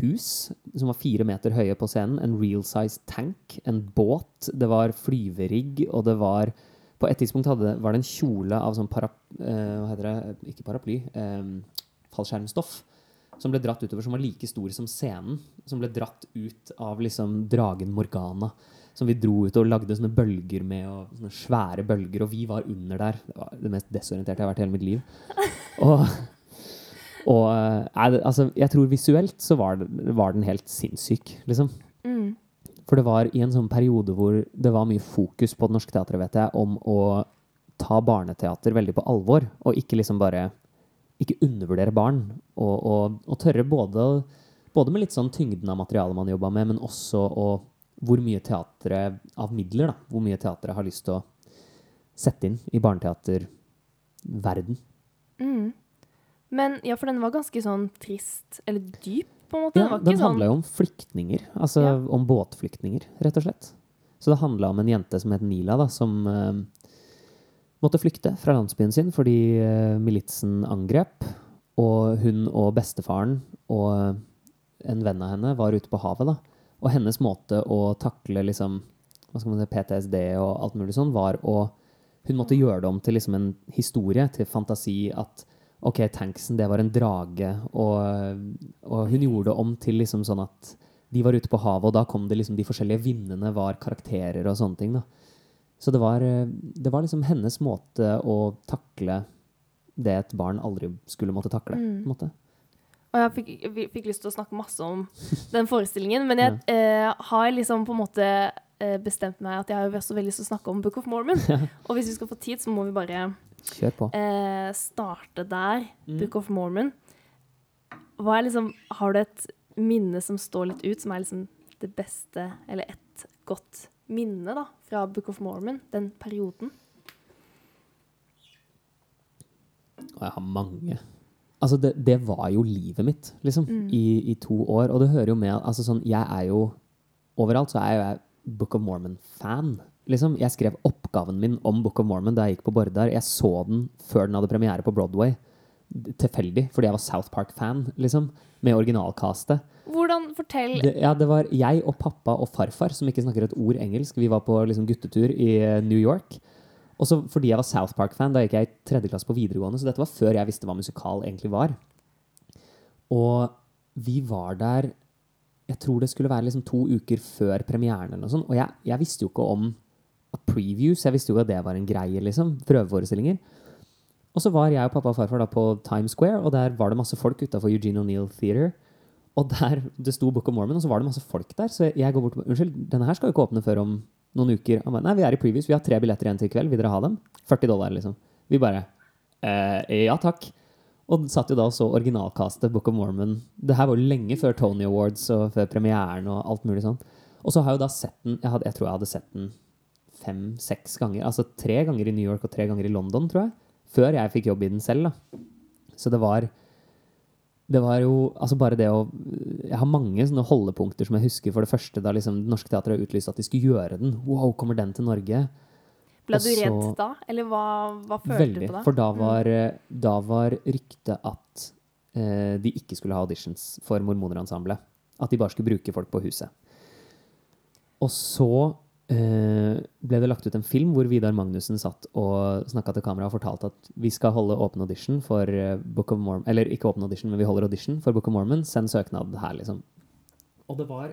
hus som var fire meter høye på scenen. En real size tank, en båt, det var flyverigg, og det var På et tidspunkt hadde, var det en kjole av sånn para, eh, hva heter det? Ikke paraply. eh, fallskjermstoff. Som ble dratt utover, som var like stor som scenen. Som ble dratt ut av liksom dragen Morgana. Som vi dro ut og lagde sånne bølger med, og sånne svære bølger. Og vi var under der. Det var det mest desorienterte jeg har vært i hele mitt liv. Og, og eh, det- altså, jeg tror visuelt så var, det, var den helt sinnssyk, liksom. mm, For det var i en sånn periode hvor det var mye fokus på Det Norske Teatret, vet jeg, om å ta barneteater veldig på alvor, og ikke liksom bare ikke undervurdere barn. Og, og, og tørre både, både med litt sånn tyngden av materialet man jobba med, men også å, hvor mye teatret av midler, da, hvor mye teatret har lyst til å sette inn i barneteaterverden. Mm. Men ja, for den var ganske sånn trist, eller dyp, på en måte. Ja, den den handla sånn jo om flyktninger. Altså Ja. om båtflyktninger, rett og slett. Så det handla om en jente som het Nila, da, som uh, måtte flykte fra landsbyen sin fordi uh, militsen angrep. Og hun og bestefaren og en venn av henne var ute på havet, da. Og hennes måte å takle liksom, hva skal man si, PTSD og alt mulig sånn, var å Hun måtte gjøre det om til liksom en historie, til fantasi, at OK, tanksen, det var en drage, og, og hun gjorde det om til liksom sånn at de var ute på havet, og da kom det liksom de forskjellige vindene var karakterer og sånne ting, da. Så det var, eh, det var liksom hennes måte å takle det et barn aldri skulle måtte takle, på en måte. Og jeg fikk, fikk lyst til å snakke masse om den forestillingen, men jeg eh, har liksom på en måte eh, bestemt meg at jeg har også veldig lyst til å snakke om Book of Mormon. Og hvis vi skal få tid, så må vi bare Kjør på. eh, starte der. Mm. Book of Mormon. Hva er liksom Har du et minne som står litt ut, som er liksom det beste, eller et godt minne, da, fra Book of Mormon? Den perioden? Og jeg har mange. Altså, det, det var jo livet mitt, liksom, i, i to år. Og det hører jo med Altså sånn, jeg er jo Overalt så er jo jeg Book of Mormon-fan. Liksom, jeg skrev oppgaven min om Book of Mormon da jeg gikk på Bordar. Jeg så den før den hadde premiere på Broadway. Tilfeldig, fordi jeg var South Park-fan, liksom. Med originalkastet. Hvordan Fortell Det, ja, det var jeg og pappa og farfar som ikke snakker et ord engelsk. Vi var på liksom, guttetur i eh, New York. Og så fordi jeg var South Park-fan, da gikk jeg i tredje klasse på videregående, så dette var før jeg visste hva musikal egentlig var. Og vi var der Jeg tror det skulle være liksom to uker før premieren eller noe sånt. Og jeg, jeg visste jo ikke om previews. Jeg visste jo at det var en greie, liksom. Prøveforestillinger. Og så var jeg og pappa og farfar da på Times Square, og der var det masse folk utafor Eugene O'Neill Theater. Og der det sto Book of Mormon, og så var det masse folk der. Så jeg går bort og Unnskyld, denne her skal jo ikke åpne før om noen uker. Bare, Nei, vi er i previews. Vi har tre billetter igjen til i kveld. Vil dere ha dem? 40 dollar, liksom. Vi bare eh, Ja takk. Og satt jo da og så originalkastet Book of Mormon. Det her var jo lenge før Tony Awards og før premieren og alt mulig sånn. Og så har jeg jo da sett den Jeg, hadde, jeg tror jeg hadde sett den fem-seks ganger. Altså tre ganger i New York og tre ganger i London, tror jeg. Før jeg fikk jobb i den selv, da. Så det var det var jo altså bare det å Jeg har mange sånne holdepunkter som jeg husker. For det første da liksom Det Norske Teatret utlyste at de skulle gjøre den. Wow, kommer den til Norge? Ble du redd da? Eller hva, hva følte Veldig. du på da? For da var, eh, da var ryktet at eh, de ikke skulle ha auditions for Mormonerensemblet. At de bare skulle bruke folk på huset. Og så ble det lagt ut en film hvor Vidar Magnussen satt og snakka til kamera og fortalte at vi skal holde åpen audition for eh, Book of Mormon Eller ikke åpen audition, men vi holder audition for Book of Mormon. Send søknad her, liksom. Og det var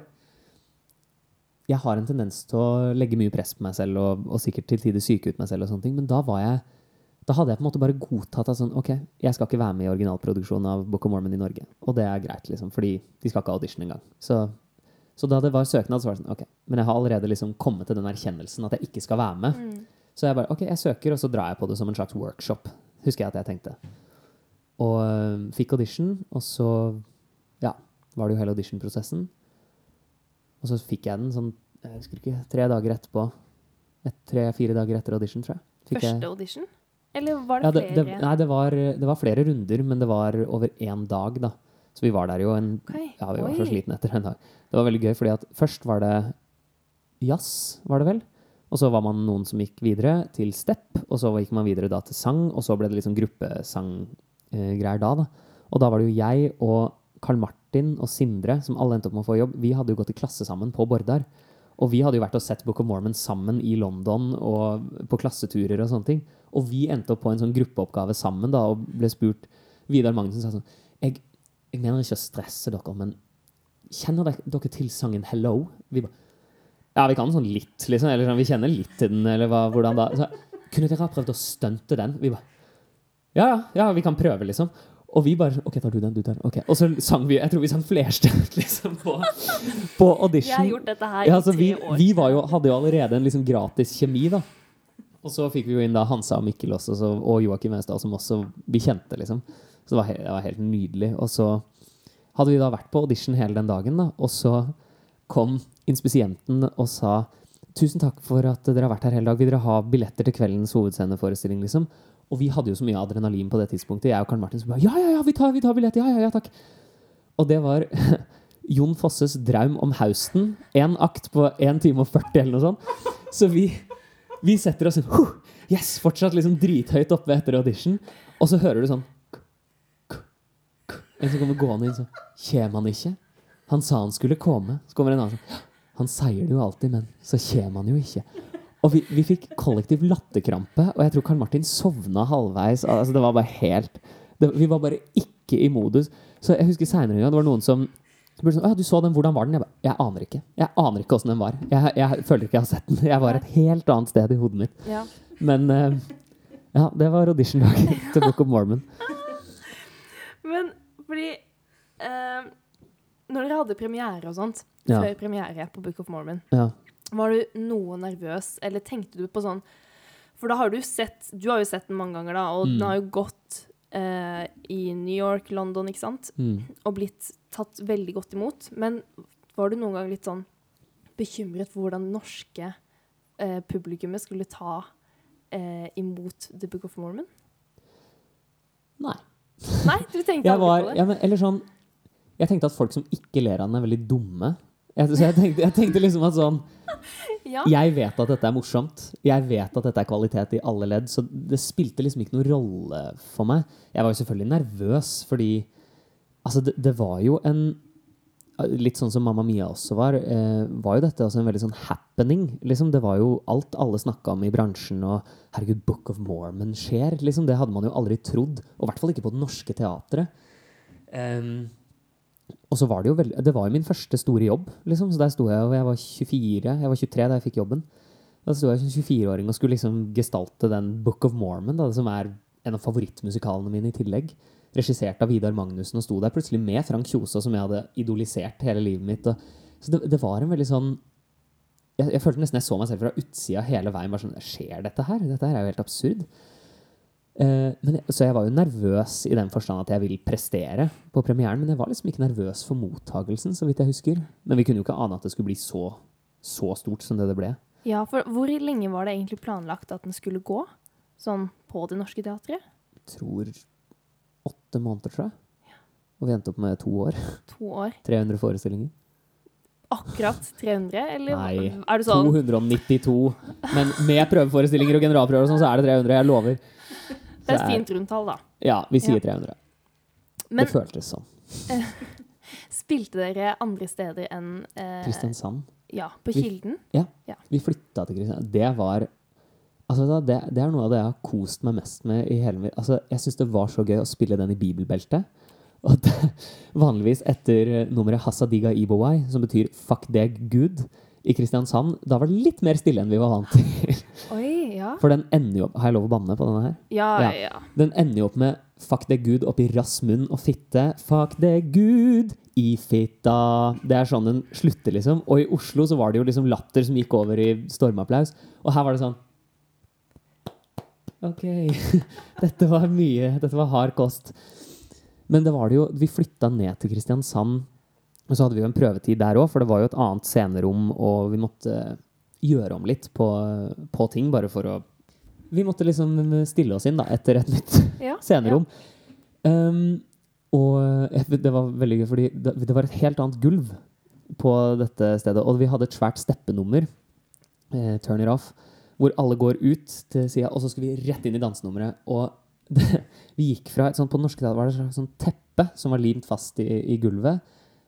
Jeg har en tendens til å legge mye press på meg selv og, og sikkert til tider syke ut meg selv og sånne ting, men da var jeg da hadde jeg på en måte bare godtatt at sånn, ok, jeg skal ikke være med i originalproduksjonen av Book of Mormon i Norge. Og det er greit, liksom, fordi de skal ikke ha audition engang. Så, så da det var søknad, så var det sånn, ok. Men jeg har allerede liksom kommet til den erkjennelsen at jeg ikke skal være med. Så jeg bare, ok, jeg søker, og så drar jeg på det som en slags workshop, husker jeg at jeg tenkte. Og øh, fikk audition, og så, ja, var det jo hele auditionprosessen. Og så fikk jeg den sånn, jeg husker ikke, tre dager etterpå. Et, tre-fire dager etter audition, tror jeg. Fikk jeg- Første audition? Eller var det ja, det, det, flere? nei, det var, det var flere runder, men det var over én dag, da. Så vi var der jo en okay. Ja, vi var så oi. slitne etter en dag. Det var veldig gøy, fordi at først var det jazz, var det vel? Og så var man noen som gikk videre til step, og så gikk man videre da til sang, og så ble det liksom gruppesanggreier da, da. Og da var det jo jeg og Karl Martin og Sindre, som alle endte opp med å få jobb, vi hadde jo gått i klasse sammen på Bordar. Og vi hadde jo vært og sett Book of Mormon sammen i London og på klasseturer og sånne ting. Og vi endte opp på en sånn gruppeoppgave sammen da, og ble spurt Vidar Magnussen sa sånn jeg, jeg mener ikke å stresse dere, men kjenner dere, til sangen 'Hello'? Vi ja, vi kan sånn litt, liksom. Eller sånn, vi kjenner litt til den, eller hva, hvordan da? Så, kunne dere ha prøvd å stunte den? Vi bare ja, ja, ja, vi kan prøve, liksom. Og vi bare OK, tar du den, du tar den. Okay. Og så sang vi Jeg tror vi sang flerstemt, liksom, på, på audition. Jeg har gjort dette her Ja, i vi, tre år. vi var jo, hadde jo allerede en liksom gratis kjemi, da. Og så fikk vi jo inn da Hansa og Mikkel også, så, og Joakim Westad, som også vi kjente, liksom. Så det var, helt, det var helt nydelig. Og så hadde vi da vært på audition hele den dagen, da, og så kom inspisienten og sa Tusen takk for at dere har vært her hele dag. Vil dere ha billetter til kveldens hovedsceneforestilling, liksom? Og vi hadde jo så mye adrenalin på det tidspunktet. Jeg og Karl Martin som bare Ja, ja, ja, vi tar, vi tar billett! Ja, ja, ja, takk! Og det var Jon Fosses draum om Hausten. Én akt på 1 time og 40 eller noe sånt. Så vi, vi setter oss huh, Yes! Fortsatt liksom drithøyt oppe etter audition. Og så hører du sånn En som kommer gående inn sånn Kjem han ikke? Han sa han skulle komme. Så kommer en annen sånn Han sier det jo alltid, men så kjem han jo ikke. Og vi, vi fikk kollektiv latterkrampe, og jeg tror Karl Martin sovna halvveis. Altså, det var bare helt det, Vi var bare ikke i modus. Så jeg husker seinere en gang det var noen som spurte sånn, «Å, du så den, hvordan var den? Jeg, ba, jeg aner ikke. Jeg aner ikke åssen den var. Jeg, jeg føler ikke jeg har sett den. Jeg var et helt annet sted i hodet mitt. Ja. Men uh, ja, det var audition-dagen til Book of Mormon. Fordi eh, Når dere hadde premiere og sånt, Ja. før premiere på Book of Mormon, Ja. var du noe nervøs, eller tenkte du på sånn For da har du sett Du har jo sett den mange ganger, da, og Mm. den har jo gått eh, i New York, London, ikke sant, Mm. og blitt tatt veldig godt imot. Men var du noen gang litt sånn bekymret for hvordan det norske eh, publikummet skulle ta eh, imot The Book of Mormon? Nei. Nei, du tenkte Jeg aldri var på det? ja, men, Eller sånn Jeg tenkte at folk som ikke ler av den, er veldig dumme. Jeg, så jeg tenkte, jeg tenkte liksom at sånn Ja. Jeg vet at dette er morsomt. Jeg vet at dette er kvalitet i alle ledd. Så det spilte liksom ikke noen rolle for meg. Jeg var jo selvfølgelig nervøs, fordi Altså, det, det var jo en Litt sånn som Mamma Mia også var, eh, var jo dette altså en veldig sånn happening. Liksom, det var jo alt alle snakka om i bransjen, og herregud, Book of Mormon skjer. Liksom, det hadde man jo aldri trodd. Og i hvert fall ikke på det norske teatret. Um, og så var det jo veldig Det var jo min første store jobb, liksom. Så der sto jeg, og jeg var 24. Jeg var 23 da jeg fikk jobben. Da sto jeg som 24-åring og skulle liksom gestalte den Book of Mormon, da, som er en av favorittmusikalene mine i tillegg. Regissert av Vidar Magnussen, og sto der plutselig med Frank Kjosa, som jeg hadde idolisert hele livet mitt. Og, så det, det var en veldig sånn jeg, jeg følte nesten jeg så meg selv fra utsida hele veien. bare sånn, Skjer dette her? Dette her er jo helt absurd. Eh, men jeg, så jeg var jo nervøs i den forstand at jeg vil prestere på premieren, men jeg var liksom ikke nervøs for mottagelsen, så vidt jeg husker. Men vi kunne jo ikke ane at det skulle bli så, så stort som det det ble. Ja, for hvor lenge var det egentlig planlagt at den skulle gå? Sånn på Det Norske Teatret? tror åtte måneder, tror jeg. Og vi endte opp med to år. To år? 300 forestillinger. Akkurat 300, eller Nei, er det sånn 292. Men med prøveforestillinger og generalprøver og sånn, så er det 300. Jeg lover. Det er et fint rundtall, da. Ja, vi sier Ja. 300. Men det føltes sånn. spilte dere andre steder enn eh, Kristiansand. Ja, på Vi- Ja, Vi flytta til Kristiansand. Det var Altså, det, det er noe av det jeg har kost meg mest med i hele mitt Altså, jeg syns det var så gøy å spille den i bibelbeltet. Og det, vanligvis etter eh, nummeret Hassadiga Ibowai, som betyr 'fuck deg Gud', i Kristiansand, da var det litt mer stille enn vi var vant til. Oi, ja. For den ender jo opp Har jeg lov å banne på denne her? Ja, Ja. ja. Den ender jo opp med 'fuck deg Gud' oppi rass munn og fitte. 'Fuck deg Gud' i fitta. Det er sånn den slutter, liksom. Og i Oslo så var det jo liksom latter som gikk over i stormapplaus. Og her var det sånn OK. Dette var mye. Dette var hard kost. Men det var det jo Vi flytta ned til Kristiansand, og så hadde vi jo en prøvetid der òg, for det var jo et annet scenerom, og vi måtte gjøre om litt på, på ting, bare for å Vi måtte liksom stille oss inn da, etter et nytt ja. scenerom. Um, og det var veldig gøy, fordi det, det var et helt annet gulv på dette stedet. Og vi hadde et svært steppenummer, eh, Turn It Off, hvor alle går ut til sida, og så skal vi rett inn i dansenummeret. Og det, vi gikk fra et sånt, På norske teater var det et sånn teppe som var limt fast i, i gulvet,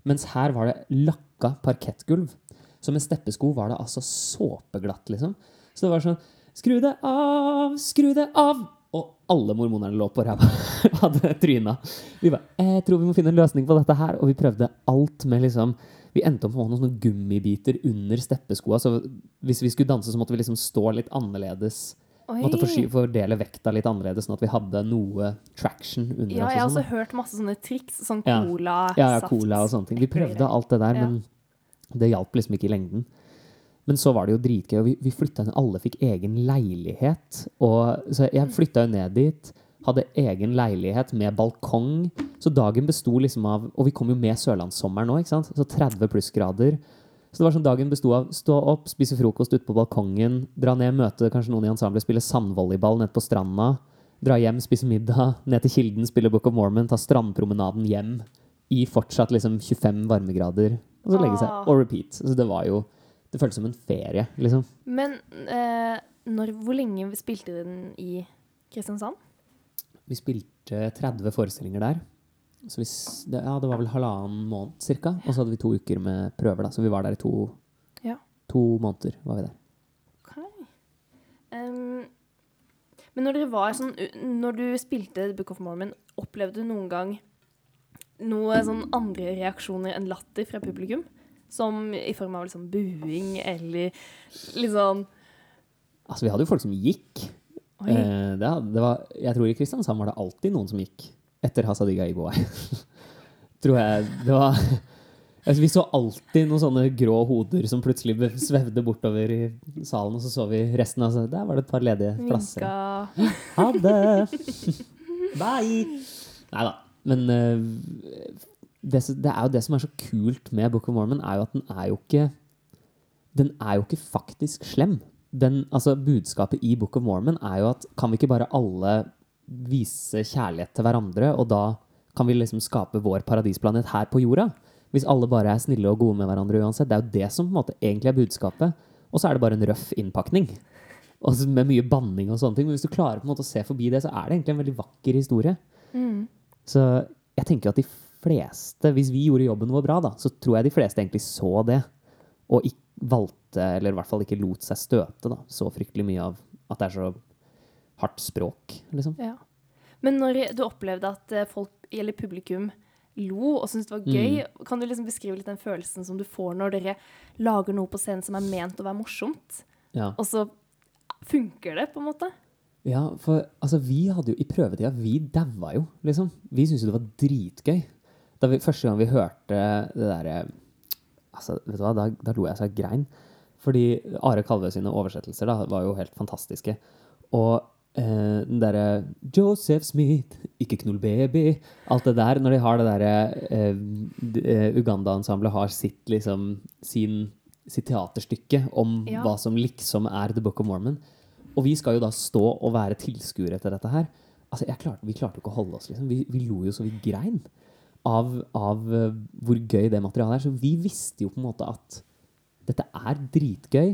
mens her var det lakka parkettgulv. Så med steppesko var det altså såpeglatt, liksom. Så det var sånn Skru det av, skru det av! Og alle mormonerne lå på ræva. Hadde tryna. Vi bare Jeg tror vi må finne en løsning på dette her. Og vi prøvde alt med liksom Vi endte opp med noen gummibiter under steppeskoa. Så hvis vi skulle danse, så måtte vi liksom stå litt annerledes. Oi. Måtte fordele vekta litt annerledes, sånn at vi hadde noe traction under Ja, jeg har også sånn, hørt masse sånne triks. Sånn cola, ja. ja, ja, cola og sånne ting. Vi prøvde alt det der, Ja. men det hjalp liksom ikke i lengden. Men så var det jo dritgøy, og vi, vi flytta inn, alle fikk egen leilighet. Og, så jeg flytta jo ned dit, Hadde egen leilighet med balkong. Så dagen besto liksom av Og vi kom jo med sørlandssommeren nå, ikke sant? Så 30 plussgrader. Så det var sånn dagen besto av stå opp, spise frokost ute på balkongen, dra ned, møte kanskje noen i ensemblet, spille sandvolleyball nede på stranda, dra hjem, spise middag, ned til Kilden, spille Book of Mormon, ta strandpromenaden hjem i fortsatt liksom 25 varmegrader, og så legge seg. Ah. Og repeat. Så det var jo Det føltes som en ferie, liksom. Men eh, når, hvor lenge spilte du den i Kristiansand? Vi spilte 30 forestillinger der. Så det, ja, det var vel halvannen måned cirka. Og så hadde vi to uker med prøver, da. Så vi var der i to, Ja. to måneder. var vi der. Ok. Um, men når dere var sånn Når du spilte Book of Mormon, opplevde du noen gang noe sånn andre reaksjoner enn latter fra publikum? Som i form av liksom buing eller litt sånn Altså, vi hadde jo folk som gikk. Eh, det, det var, jeg tror i Kristiansand var det alltid noen som gikk etter Hasadiga Iboai. tror jeg. Det var altså, Vi så alltid noen sånne grå hoder som plutselig svevde bortover i salen, og så så vi resten av Der var det et par ledige plasser. Ha det! Bye! Nei da. Men uh, det, det er jo det som er så kult med Book of Mormon, er jo at den er jo ikke Den er jo ikke faktisk slem. Den, altså Budskapet i Book of Mormon er jo at kan vi ikke bare alle vise kjærlighet til hverandre, og da kan vi liksom skape vår paradisplanet her på jorda? Hvis alle bare er snille og gode med hverandre uansett. Det er jo det som på en måte egentlig er budskapet. Og så er det bare en røff innpakning. Og så med mye banning og sånne ting. Men hvis du klarer på en måte å se forbi det, så er det egentlig en veldig vakker historie. mm. Så jeg tenker at de fleste, hvis vi gjorde jobben vår bra, da, så tror jeg de fleste egentlig så det. Og ikke valgte, eller i hvert fall ikke lot seg støte, da, så fryktelig mye av at det er så hardt språk, liksom. Ja. Men når du opplevde at eh, folk, eller publikum, lo og syntes det var gøy, kan du liksom beskrive litt den følelsen som du får når dere lager noe på scenen som er ment å være morsomt, Ja. og så funker det, på en måte? Ja, for altså, vi hadde jo i prøvetida Vi daua jo, liksom. Vi syntes jo det var dritgøy. Da vi, første gang vi hørte det derre altså, Vet du hva, da, da lo jeg så jeg grein. Fordi Are Kalve sine oversettelser da, var jo helt fantastiske. Og eh, den derre Joseph Smith, ikke knull baby Alt det der. Når de har det derre eh, eh, Uganda-ensemblet har sitt liksom sin, sitt teaterstykke om Ja. hva som liksom er The Book of Mormon. Og vi skal jo da stå og være tilskuere til dette her. Altså, jeg klarte, Vi klarte jo ikke å holde oss, liksom. Vi, vi lo jo så vi grein av, av eh, hvor gøy det materialet er. Så vi visste jo på en måte at dette er dritgøy.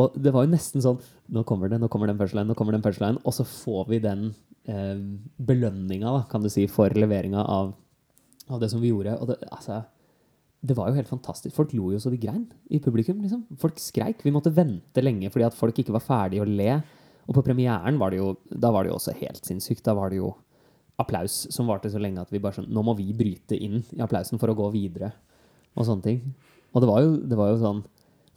Og det var jo nesten sånn Nå kommer det, nå kommer den punchline, nå kommer den punchline. Og så får vi den eh, belønninga, kan du si, for leveringa av, av det som vi gjorde. Og det, altså, det var jo helt fantastisk. Folk lo jo så de grein i publikum. liksom. Folk skreik. Vi måtte vente lenge fordi at folk ikke var ferdige å le. Og på premieren var det jo, da var det jo også helt sinnssykt. Da var det jo applaus som varte så lenge at vi bare sånn Nå må vi bryte inn i applausen for å gå videre. Og sånne ting. Og det var jo, det var jo sånn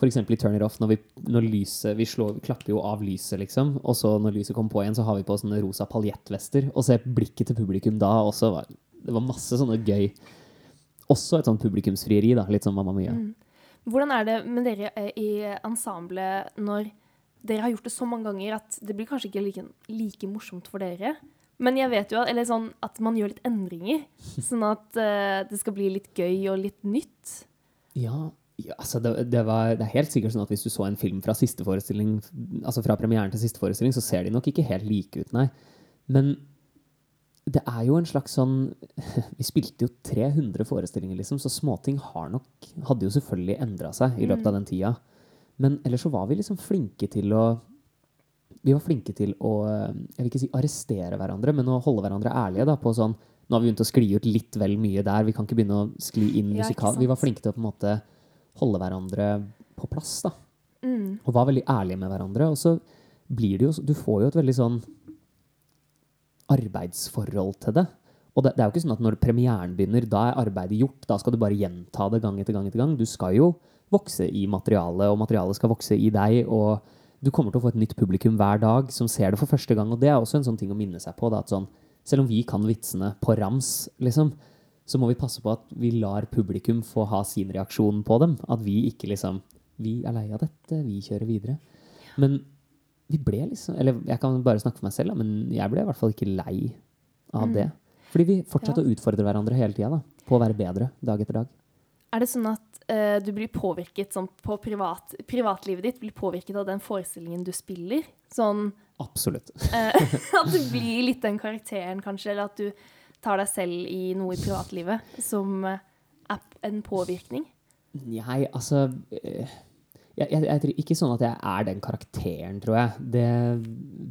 eksempel i Turn It Off, når, vi, når lyset Vi, slår, vi klapper jo av lyset, liksom. Og så når lyset kommer på igjen, så har vi på sånne rosa paljettvester. Og se blikket til publikum da også. Var, det var masse sånne gøy Også et sånn publikumsfrieri, da. Litt som Mamma Mia. Hvordan er det med dere eh, i ensemblet når dere har gjort det så mange ganger at det blir kanskje ikke like, like morsomt for dere? Men jeg vet jo at, eller sånn, at man gjør litt endringer, sånn at uh, det skal bli litt gøy og litt nytt. Ja, ja altså det, det, var, det er helt sikkert sånn at hvis du så en film fra siste forestilling, altså fra premieren til siste forestilling, så ser de nok ikke helt like ut, nei. Men det er jo en slags sånn Vi spilte jo 300 forestillinger, liksom, så småting har nok Hadde jo selvfølgelig endra seg i løpet av den tida. Men ellers så var vi liksom flinke til å Vi var flinke til å Jeg vil ikke si arrestere hverandre, men å holde hverandre ærlige da, på sånn Nå har vi begynt å skli ut litt vel mye der. Vi kan ikke begynne å skli inn Ja, musikal. Vi var flinke til å på en måte holde hverandre på plass, da. Mm. Og var veldig ærlige med hverandre. Og så blir det jo Du får jo et veldig sånn arbeidsforhold til det. Og det, det er jo ikke sånn at når premieren begynner, da er arbeidet gjort. Da skal du bare gjenta det gang etter gang etter gang. Du skal jo vokse i materialet, og materialet skal vokse i deg. Og du kommer til å få et nytt publikum hver dag som ser det for første gang. Og det er også en sånn ting å minne seg på. Da, at sånn, selv om vi kan vitsene på rams, liksom, så må vi passe på at vi lar publikum få ha sin reaksjon på dem. At vi ikke liksom Vi er lei av dette, vi kjører videre. Men vi ble liksom Eller jeg kan bare snakke for meg selv, men jeg ble i hvert fall ikke lei av Mm. det. Fordi vi fortsatte å utfordre hverandre hele tida på å være bedre dag etter dag. Er det sånn at eh, du blir påvirket sånn på privat, privatlivet ditt blir påvirket av den forestillingen du spiller? Sånn Absolutt. uh, at du blir litt den karakteren, kanskje, eller at du tar deg selv i noe i privatlivet som uh, er en påvirkning? Nei, altså jeg, jeg, jeg, Ikke sånn at jeg er den karakteren, tror jeg. Det,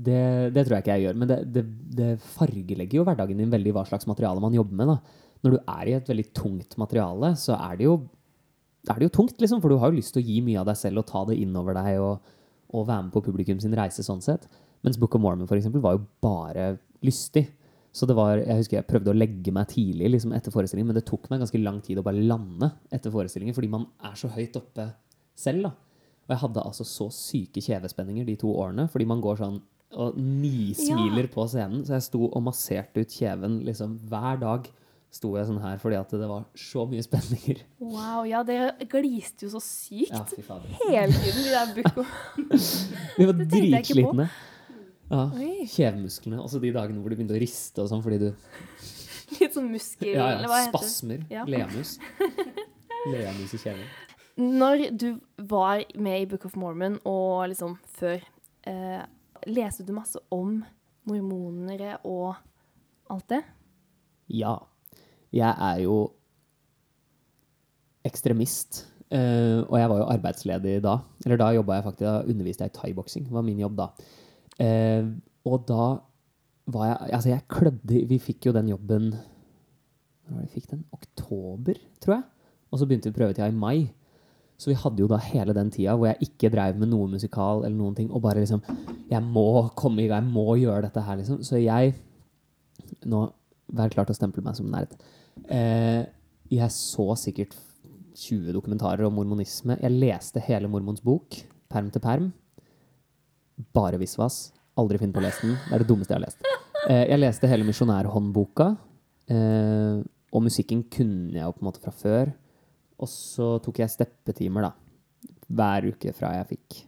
det, det tror jeg ikke jeg gjør. Men det, det, det fargelegger jo hverdagen din veldig hva slags materiale man jobber med. da. Når du er i et veldig tungt materiale, så er det jo, er det jo tungt, liksom. For du har jo lyst til å gi mye av deg selv og ta det innover deg og, og være med på publikum sin reise sånn sett. Mens Book of Mormon for eksempel, var jo bare lystig. Så det var, jeg husker jeg prøvde å legge meg tidlig liksom etter forestillingen, men det tok meg ganske lang tid å bare lande etter forestillingen, fordi man er så høyt oppe selv. da. Og jeg hadde altså så syke kjevespenninger de to årene, fordi man går sånn og nismiler på scenen. Så jeg sto og masserte ut kjeven liksom hver dag. Sto jeg sånn her fordi at det var så mye spenninger. Wow, ja, det gliste jo så sykt Ja, fy fader. hele tiden, de der bukko. Vi var dritslitne. Ja. Kjevemusklene. Også de dagene hvor du begynte å riste og sånn fordi du Litt sånn muskel, Ja, ja. hva? Spasmer. Ja. Leamus. Leamus i kjeven. Når du var med i Book of Mormon, og liksom før, eh, leste du masse om mormonere og alt det? Ja. Jeg er jo ekstremist. Uh, og jeg var jo arbeidsledig da. Eller da jobba jeg faktisk, da underviste jeg i thaiboksing. var min jobb da. Uh, og da var jeg Altså, jeg klødde Vi fikk jo den jobben Når var vi fikk den? Oktober, tror jeg. Og så begynte vi prøvetida i mai. Så vi hadde jo da hele den tida hvor jeg ikke drev med noe musikal eller noen ting, og bare liksom Jeg må komme i gang, jeg må gjøre dette her, liksom. Så jeg Nå Vær klar til å stemple meg som nerd. Eh, jeg så sikkert 20 dokumentarer om mormonisme. Jeg leste hele Mormons bok, perm til perm. Bare visvas. Aldri finn på å lese den. Det er det dummeste jeg har lest. Eh, jeg leste hele misjonærhåndboka. Eh, og musikken kunne jeg jo på en måte fra før. Og så tok jeg steppetimer, da. Hver uke fra jeg fikk,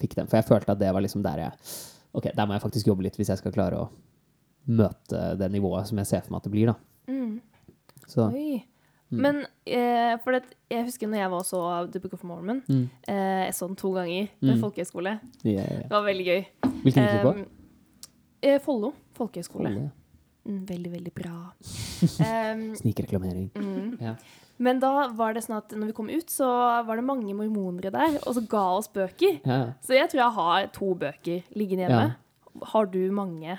fikk dem. For jeg følte at det var liksom der jeg Ok, der må jeg faktisk jobbe litt hvis jeg skal klare å møte det nivået som jeg ser for meg at det blir, da. Mm. Så Oi. Mm. Men eh, for det, jeg husker når jeg var så The Book of Mormon. Mm. Eh, jeg så den to ganger ved Mm. folkehøyskole. Yeah, ja, ja. Det var veldig gøy. Hvilken gikk du på? Eh, Follo folkehøyskole. Follo, Mm, veldig, veldig bra. Um, Snikreklamering. mm. Ja. Men da var det sånn at når vi kom ut, så var det mange mormonere der, og så ga oss bøker. Ja. Så jeg tror jeg har to bøker liggende hjemme. Har du mange?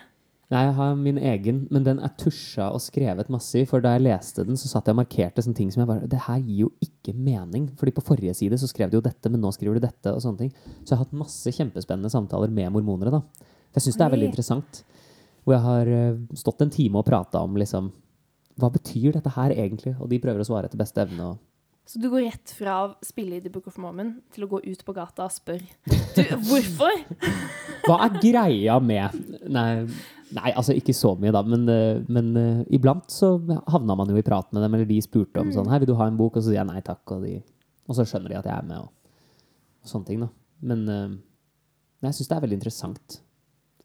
Nei, jeg har min egen, men den er tusja og skrevet masse i. For da jeg leste den, så satt jeg og markerte sånne ting som jeg bare Det her gir jo ikke mening. Fordi på forrige side så skrev de jo dette, men nå skriver de dette, og sånne ting. Så jeg har hatt masse kjempespennende samtaler med mormonere, da. Jeg syns det er veldig interessant. Hvor jeg har eh, stått en time og prata om liksom Hva betyr dette her egentlig? Og de prøver å svare etter beste evne. Og Så du går rett fra å spille i The Book of Mormon til å gå ut på gata og spørre du, hvorfor? Hva er greia med Nei, nei altså ikke så mye, da. Men, eh, men eh, iblant så havna man jo i prat med dem, eller de spurte om Mm. sånn Hei, vil du ha en bok? Og så sier jeg nei takk. Og, de, og så skjønner de at jeg er med, og, og sånne ting, da. Men eh, jeg syns det er veldig interessant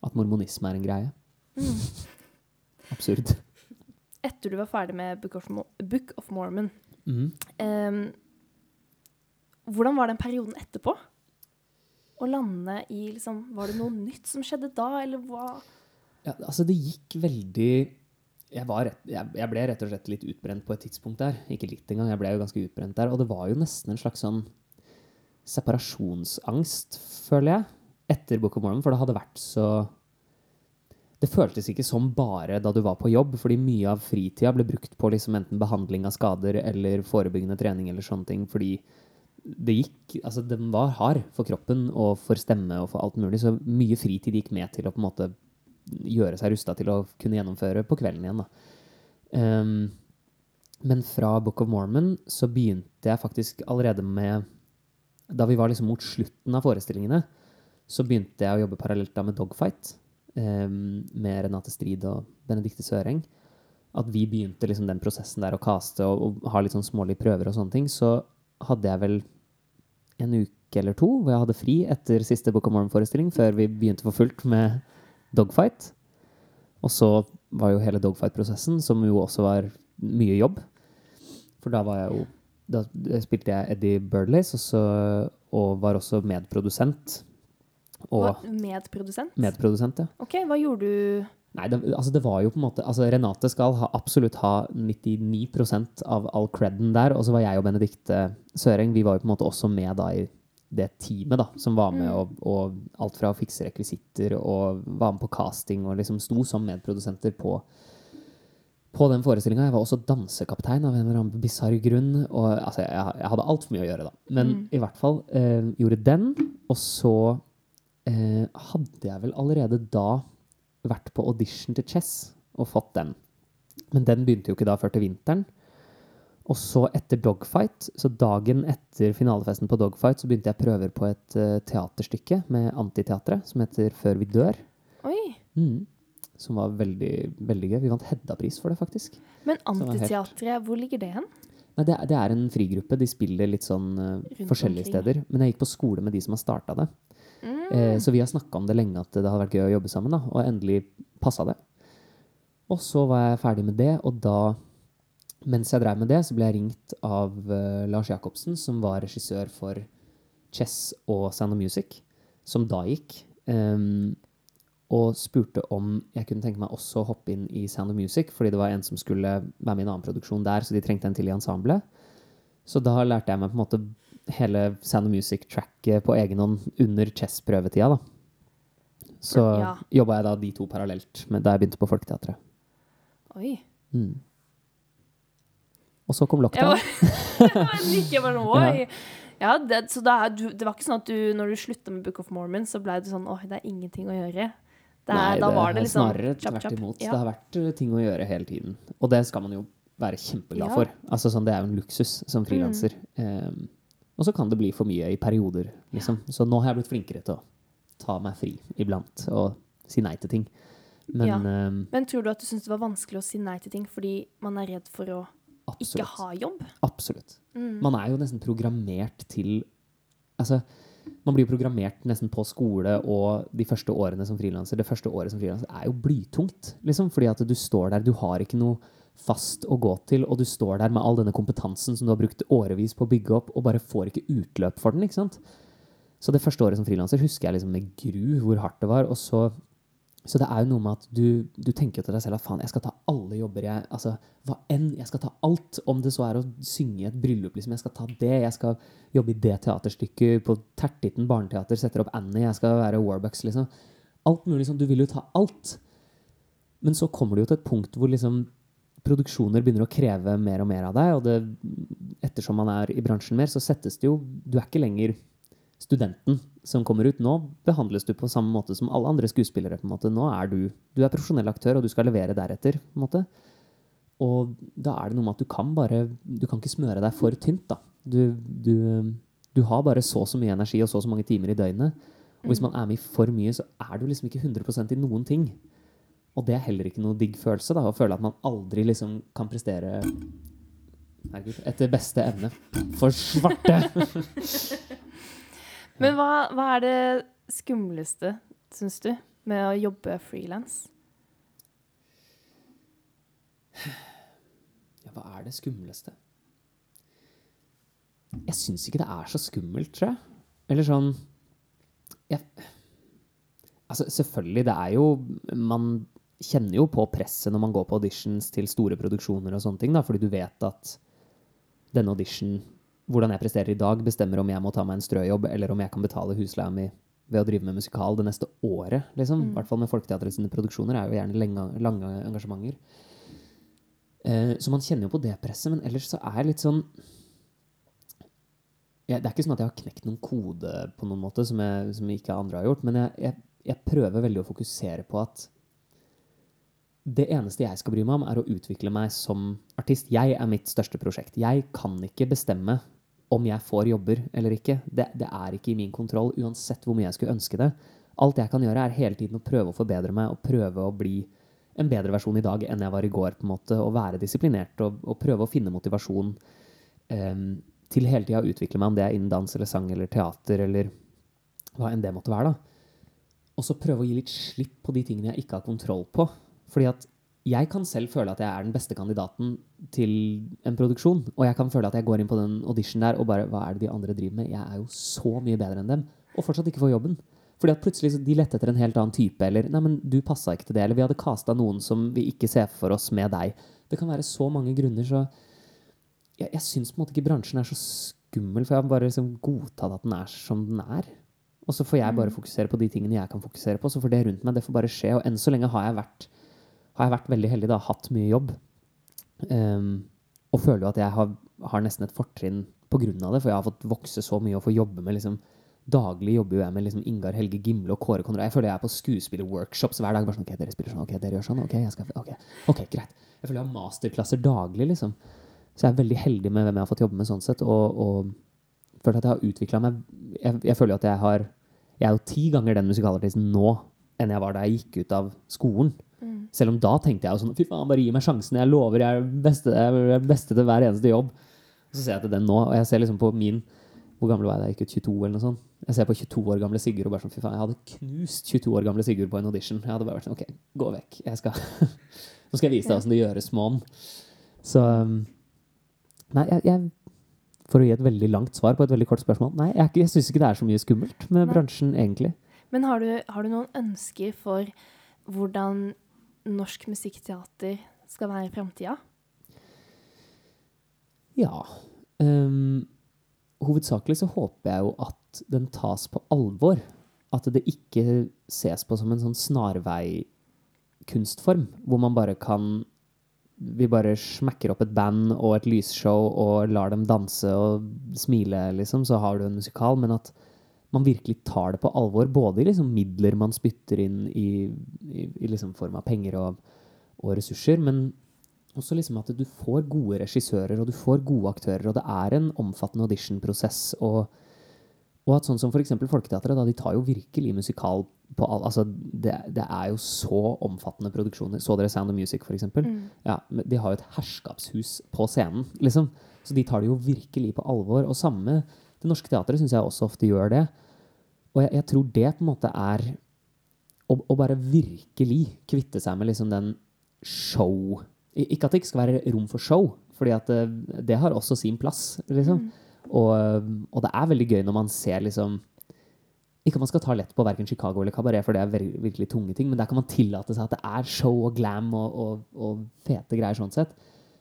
at mormonisme er en greie. Mm. Absurd. Etter du var ferdig med Book of, Book of Mormon, Mhm. Um, hvordan var den perioden etterpå? Å lande i liksom Var det noe nytt som skjedde da, eller hva? Ja, altså, det gikk veldig jeg, var rett, jeg, jeg ble rett og slett litt utbrent på et tidspunkt der. Ikke litt engang, jeg ble jo ganske utbrent der. Og det var jo nesten en slags sånn separasjonsangst, føler jeg, etter Book of Mormon. For det hadde vært så Det føltes ikke som bare da du var på jobb, fordi mye av fritida ble brukt på liksom enten behandling av skader eller forebyggende trening eller sånne ting. Fordi det gikk Altså, den var hard for kroppen og for stemme og for alt mulig, så mye fritid gikk med til å på en måte gjøre seg rusta til å kunne gjennomføre på kvelden igjen. Da. Um, men fra Book of Mormon så begynte jeg faktisk allerede med Da vi var liksom mot slutten av forestillingene, så begynte jeg å jobbe parallelt da med Dogfight. Ehm, med Renate Strid og Benedicte Søreng. At vi begynte liksom den prosessen der å kaste og, og ha litt sånn smålige prøver og sånne ting. Så hadde jeg vel en uke eller to hvor jeg hadde fri etter siste Book of Mormon-forestilling, før vi begynte for fullt med Dogfight. Og så var jo hele Dogfight-prosessen, som jo også var mye jobb. For da var jeg jo Da spilte jeg Eddie Birdlace, og, og var også medprodusent. Og Medprodusent? medprodusent, ja. Ok, hva gjorde du Nei, det, altså det var jo på en måte altså Renate skal ha, absolutt ha 99% av all creden der. Og så var jeg og Benedicte Søreng vi var jo på en måte også med da i det teamet da, som var med og, og alt fra å fikse rekvisitter og var med på casting og liksom sto som medprodusenter på, på den forestillinga. Jeg var også dansekaptein av en eller annen bisarr grunn. Og altså, jeg, jeg hadde altfor mye å gjøre, da. Men i hvert fall eh, gjorde den. Og så eh, hadde jeg vel allerede da vært på audition til Chess og fått den. Men den begynte jo ikke da før til vinteren. Og så etter Dogfight, så dagen etter finalefesten på Dogfight, så begynte jeg prøver på et uh, teaterstykke med Antiteatret som heter Før vi dør. Oi. Mm. Som var veldig, veldig gøy. Vi vant Hedda-pris for det, faktisk. Men Antiteatret, helt- hvor ligger det hen? Nei, det, er- det er en frigruppe. De spiller litt sånn uh, forskjellige omkring. steder. Men jeg gikk på skole med de som har starta det. Eh, så vi har snakka om det lenge, at det hadde vært gøy å jobbe sammen. Da, og endelig passa det. Og så var jeg ferdig med det, og da, mens jeg drev med det, så ble jeg ringt av uh, Lars Jacobsen, som var regissør for Chess og Sound of Music, som da gikk. um, og spurte om jeg kunne tenke meg også å hoppe inn i Sound of Music, fordi det var en som skulle være med i en annen produksjon der, så de trengte en til i ensemblet. Så da lærte jeg meg på en måte hele Sound of Music-tracket på egen hånd under chess-prøvetida, da. Så Ja. jobba jeg da de to parallelt med da jeg begynte på Folketeatret. Oi. Mm. Og så kom Jeg lockdown. var, jeg bare sånn, oi. Ja, det, så da, du, det var ikke sånn at du, når du slutta med Book of Mormon, så ble du sånn åh, det er ingenting å gjøre. Det er, Nei, da var det er liksom snarere tvert imot. Ja. Det har vært eh, ting å gjøre hele tiden. Og det skal man jo være kjempeglad Ja. for. Altså, sånn, det er jo en luksus som frilanser. Um, og så kan det bli for mye i perioder, liksom. Så nå har jeg blitt flinkere til å ta meg fri iblant og si nei til ting. Men Ja. um, Men tror du at du syns det var vanskelig å si nei til ting fordi man er redd for å ikke ha jobb? Absolutt. Mm. Man er jo nesten programmert til Altså, man blir jo programmert nesten på skole og de første årene som frilanser. Det første året som frilanser er jo blytungt, liksom. Fordi at du står der, du har ikke noe fast å gå til, og du står der med all denne kompetansen som du har brukt årevis på å bygge opp, og bare får ikke utløp for den, ikke sant. Så det første året som frilanser husker jeg liksom med gru hvor hardt det var. Og så, så det er jo noe med at du, du tenker til deg selv at faen, jeg skal ta alle jobber jeg Altså hva enn. Jeg skal ta alt. Om det så er å synge i et bryllup, liksom. Jeg skal ta det. Jeg skal jobbe i det teaterstykket på Tertitten barneteater. Setter opp Annie. Jeg skal være Warbucks, liksom. Alt mulig sånn. Du vil jo ta alt. Men så kommer du jo til et punkt hvor liksom produksjoner begynner å kreve mer og mer av deg, og det, ettersom man er i bransjen mer, så settes det jo Du er ikke lenger studenten som kommer ut. Nå behandles du på samme måte som alle andre skuespillere. på en måte. Nå er du, du er profesjonell aktør, og du skal levere deretter. på en måte. Og da er det noe med at du kan bare Du kan ikke smøre deg for tynt, da. Du, du, du har bare så og så mye energi og så og så mange timer i døgnet. Og hvis man er med i for mye, så er du liksom ikke 100% i noen ting. Og det er heller ikke noe digg følelse, da, å føle at man aldri liksom kan prestere Herregud, etter beste evne. For svarte! Men hva, hva er det skumleste, syns du, med å jobbe frilans? Ja, hva er det skumleste? Jeg syns ikke det er så skummelt, tror jeg. Eller sånn jeg, Altså, selvfølgelig, det er jo Man kjenner jo på presset når man går på auditions til store produksjoner og sånne ting, da, fordi du vet at denne audition, hvordan jeg presterer i dag, bestemmer om jeg må ta meg en strøjobb, eller om jeg kan betale husleia mi ved å drive med musikal det neste året. liksom. I hvert fall med Folketeatrets produksjoner er jo gjerne lenge, lange engasjementer. Eh, så man kjenner jo på det presset, men ellers så er jeg litt sånn jeg, Det er ikke sånn at jeg har knekt noen kode på noen måte som, jeg, som ikke andre har gjort, men jeg, jeg, jeg prøver veldig å fokusere på at det eneste jeg skal bry meg om, er å utvikle meg som artist. Jeg er mitt største prosjekt. Jeg kan ikke bestemme om jeg får jobber eller ikke. Det, det er ikke i min kontroll, uansett hvor mye jeg skulle ønske det. Alt jeg kan gjøre, er hele tiden å prøve å forbedre meg og prøve å bli en bedre versjon i dag enn jeg var i går. på en måte, Og være disiplinert og, og prøve å finne motivasjon um, til hele tida å utvikle meg, om det er innen dans eller sang eller teater eller hva enn det måtte være. da. Og så prøve å gi litt slipp på de tingene jeg ikke har kontroll på. Fordi at jeg kan selv føle at jeg er den beste kandidaten til en produksjon. Og jeg kan føle at jeg går inn på den audition der og bare Hva er det de andre driver med? Jeg er jo så mye bedre enn dem. Og fortsatt ikke får jobben. Fordi at plutselig så de lette etter en helt annen type, eller Nei, men du passa ikke til det. Eller vi hadde casta noen som vi ikke ser for oss med deg. Det kan være så mange grunner, så jeg, jeg syns på en måte ikke bransjen er så skummel, for jeg har bare liksom godtatt at den er som den er. Og så får jeg bare fokusere på de tingene jeg kan fokusere på. Så får det rundt meg, det får bare skje. Og enn så lenge har jeg vært, har jeg vært veldig heldig, da. Hatt mye jobb. Um, og føler jo at jeg har, har nesten et fortrinn av det, for jeg har fått vokse så mye og få jobbe med liksom Daglig jobber jo jeg med liksom Ingar Helge Gimle og Kåre Konrad. Jeg føler jeg er på skuespillerworkshops hver dag. Bare sånn, ok, dere spiller sånn, ok, dere gjør sånn, ok, jeg skal, ok, ok, greit. Jeg føler jeg har masterklasser daglig, liksom. Så jeg er veldig heldig med hvem jeg har fått jobbe med sånn sett, og, og føler at jeg har utvikla meg jeg, jeg føler at jeg har Jeg er jo ti ganger den musikalartisten nå enn jeg var da jeg gikk ut av skolen. Selv om da tenkte jeg jo sånn Fy faen, bare gi meg sjansen. Jeg lover, jeg er beste, jeg er beste til hver eneste jobb. Og så ser jeg til den nå, og jeg ser liksom på min Hvor gammel var jeg da Ikke 22, eller noe sånt? Jeg ser på 22 år gamle Sigurd og bare sånn Fy faen, jeg hadde knust 22 år gamle Sigurd på en audition. Jeg hadde bare vært sånn OK, gå vekk. Jeg skal Nå skal jeg vise deg åssen det gjøres, mån. Så um, Nei, jeg, jeg For å gi et veldig langt svar på et veldig kort spørsmål Nei, jeg, ikke- jeg syns ikke det er så mye skummelt med Nei. bransjen, egentlig. Men har du, har du noen ønsker for hvordan norsk musikkteater skal være i framtida? Ja. Um, hovedsakelig så håper jeg jo at den tas på alvor. At det ikke ses på som en sånn snarveikunstform, hvor man bare kan Vi bare smekker opp et band og et lysshow og lar dem danse og smile, liksom, så har du en musikal. Men at man virkelig tar det på alvor, både i liksom midler man spytter inn i, i, i liksom form av penger og, og ressurser, men også liksom at du får gode regissører, og du får gode aktører, og det er en omfattende auditionprosess, og, og at sånn som eksempel Folketeatret, da, de tar jo virkelig musikal på all, altså det, det er jo så omfattende produksjoner. Så dere Sound of Music, for eksempel? Ja, de har jo et herskapshus på scenen, liksom. Så de tar det jo virkelig på alvor. Og samme Det Norske Teatret syns jeg også ofte gjør det. Og jeg, jeg tror det på en måte er å, å bare virkelig kvitte seg med liksom den show Ikke at det ikke skal være rom for show, fordi at det, det har også sin plass, liksom. Og, og det er veldig gøy når man ser liksom Ikke at man skal ta lett på verken Chicago eller Cabaret, for det er virkelig tunge ting, men der kan man tillate seg at det er show og glam og, og, og fete greier sånn sett.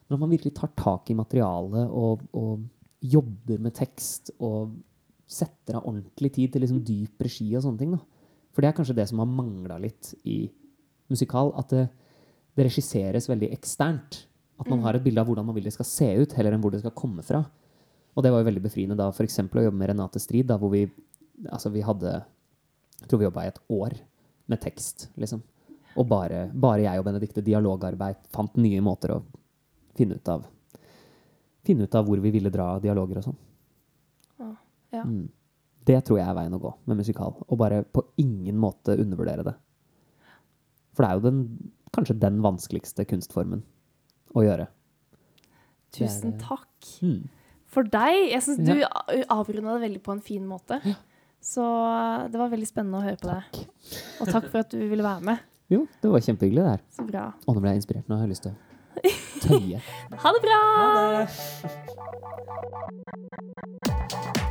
Men at man virkelig tar tak i materialet og, og jobber med tekst og setter av ordentlig tid til liksom dyp regi og sånne ting. Da. For det er kanskje det som har mangla litt i musikal. At det, det regisseres veldig eksternt. At man har et bilde av hvordan man vil det skal se ut, heller enn hvor det skal komme fra. Og det var jo veldig befriende da f.eks. å jobbe med Renate Strid, da, hvor vi, altså vi hadde Jeg tror vi jobba i et år med tekst, liksom. Og bare, bare jeg og Benedicte dialogarbeid fant nye måter å finne ut av Finne ut av hvor vi ville dra dialoger og sånn. Ja. Mm. Det tror jeg er veien å gå med musikal. Og bare på ingen måte undervurdere det. For det er jo den, kanskje den vanskeligste kunstformen å gjøre. Tusen takk Mm. for deg. Jeg syns du avrunda det veldig på en fin måte. Så det var veldig spennende å høre på deg. Og takk for at du ville være med. Jo, det var kjempehyggelig det her. Så bra. Og nå ble jeg inspirert. Nå har jeg lyst til å Tøye. ha det bra! Ha det.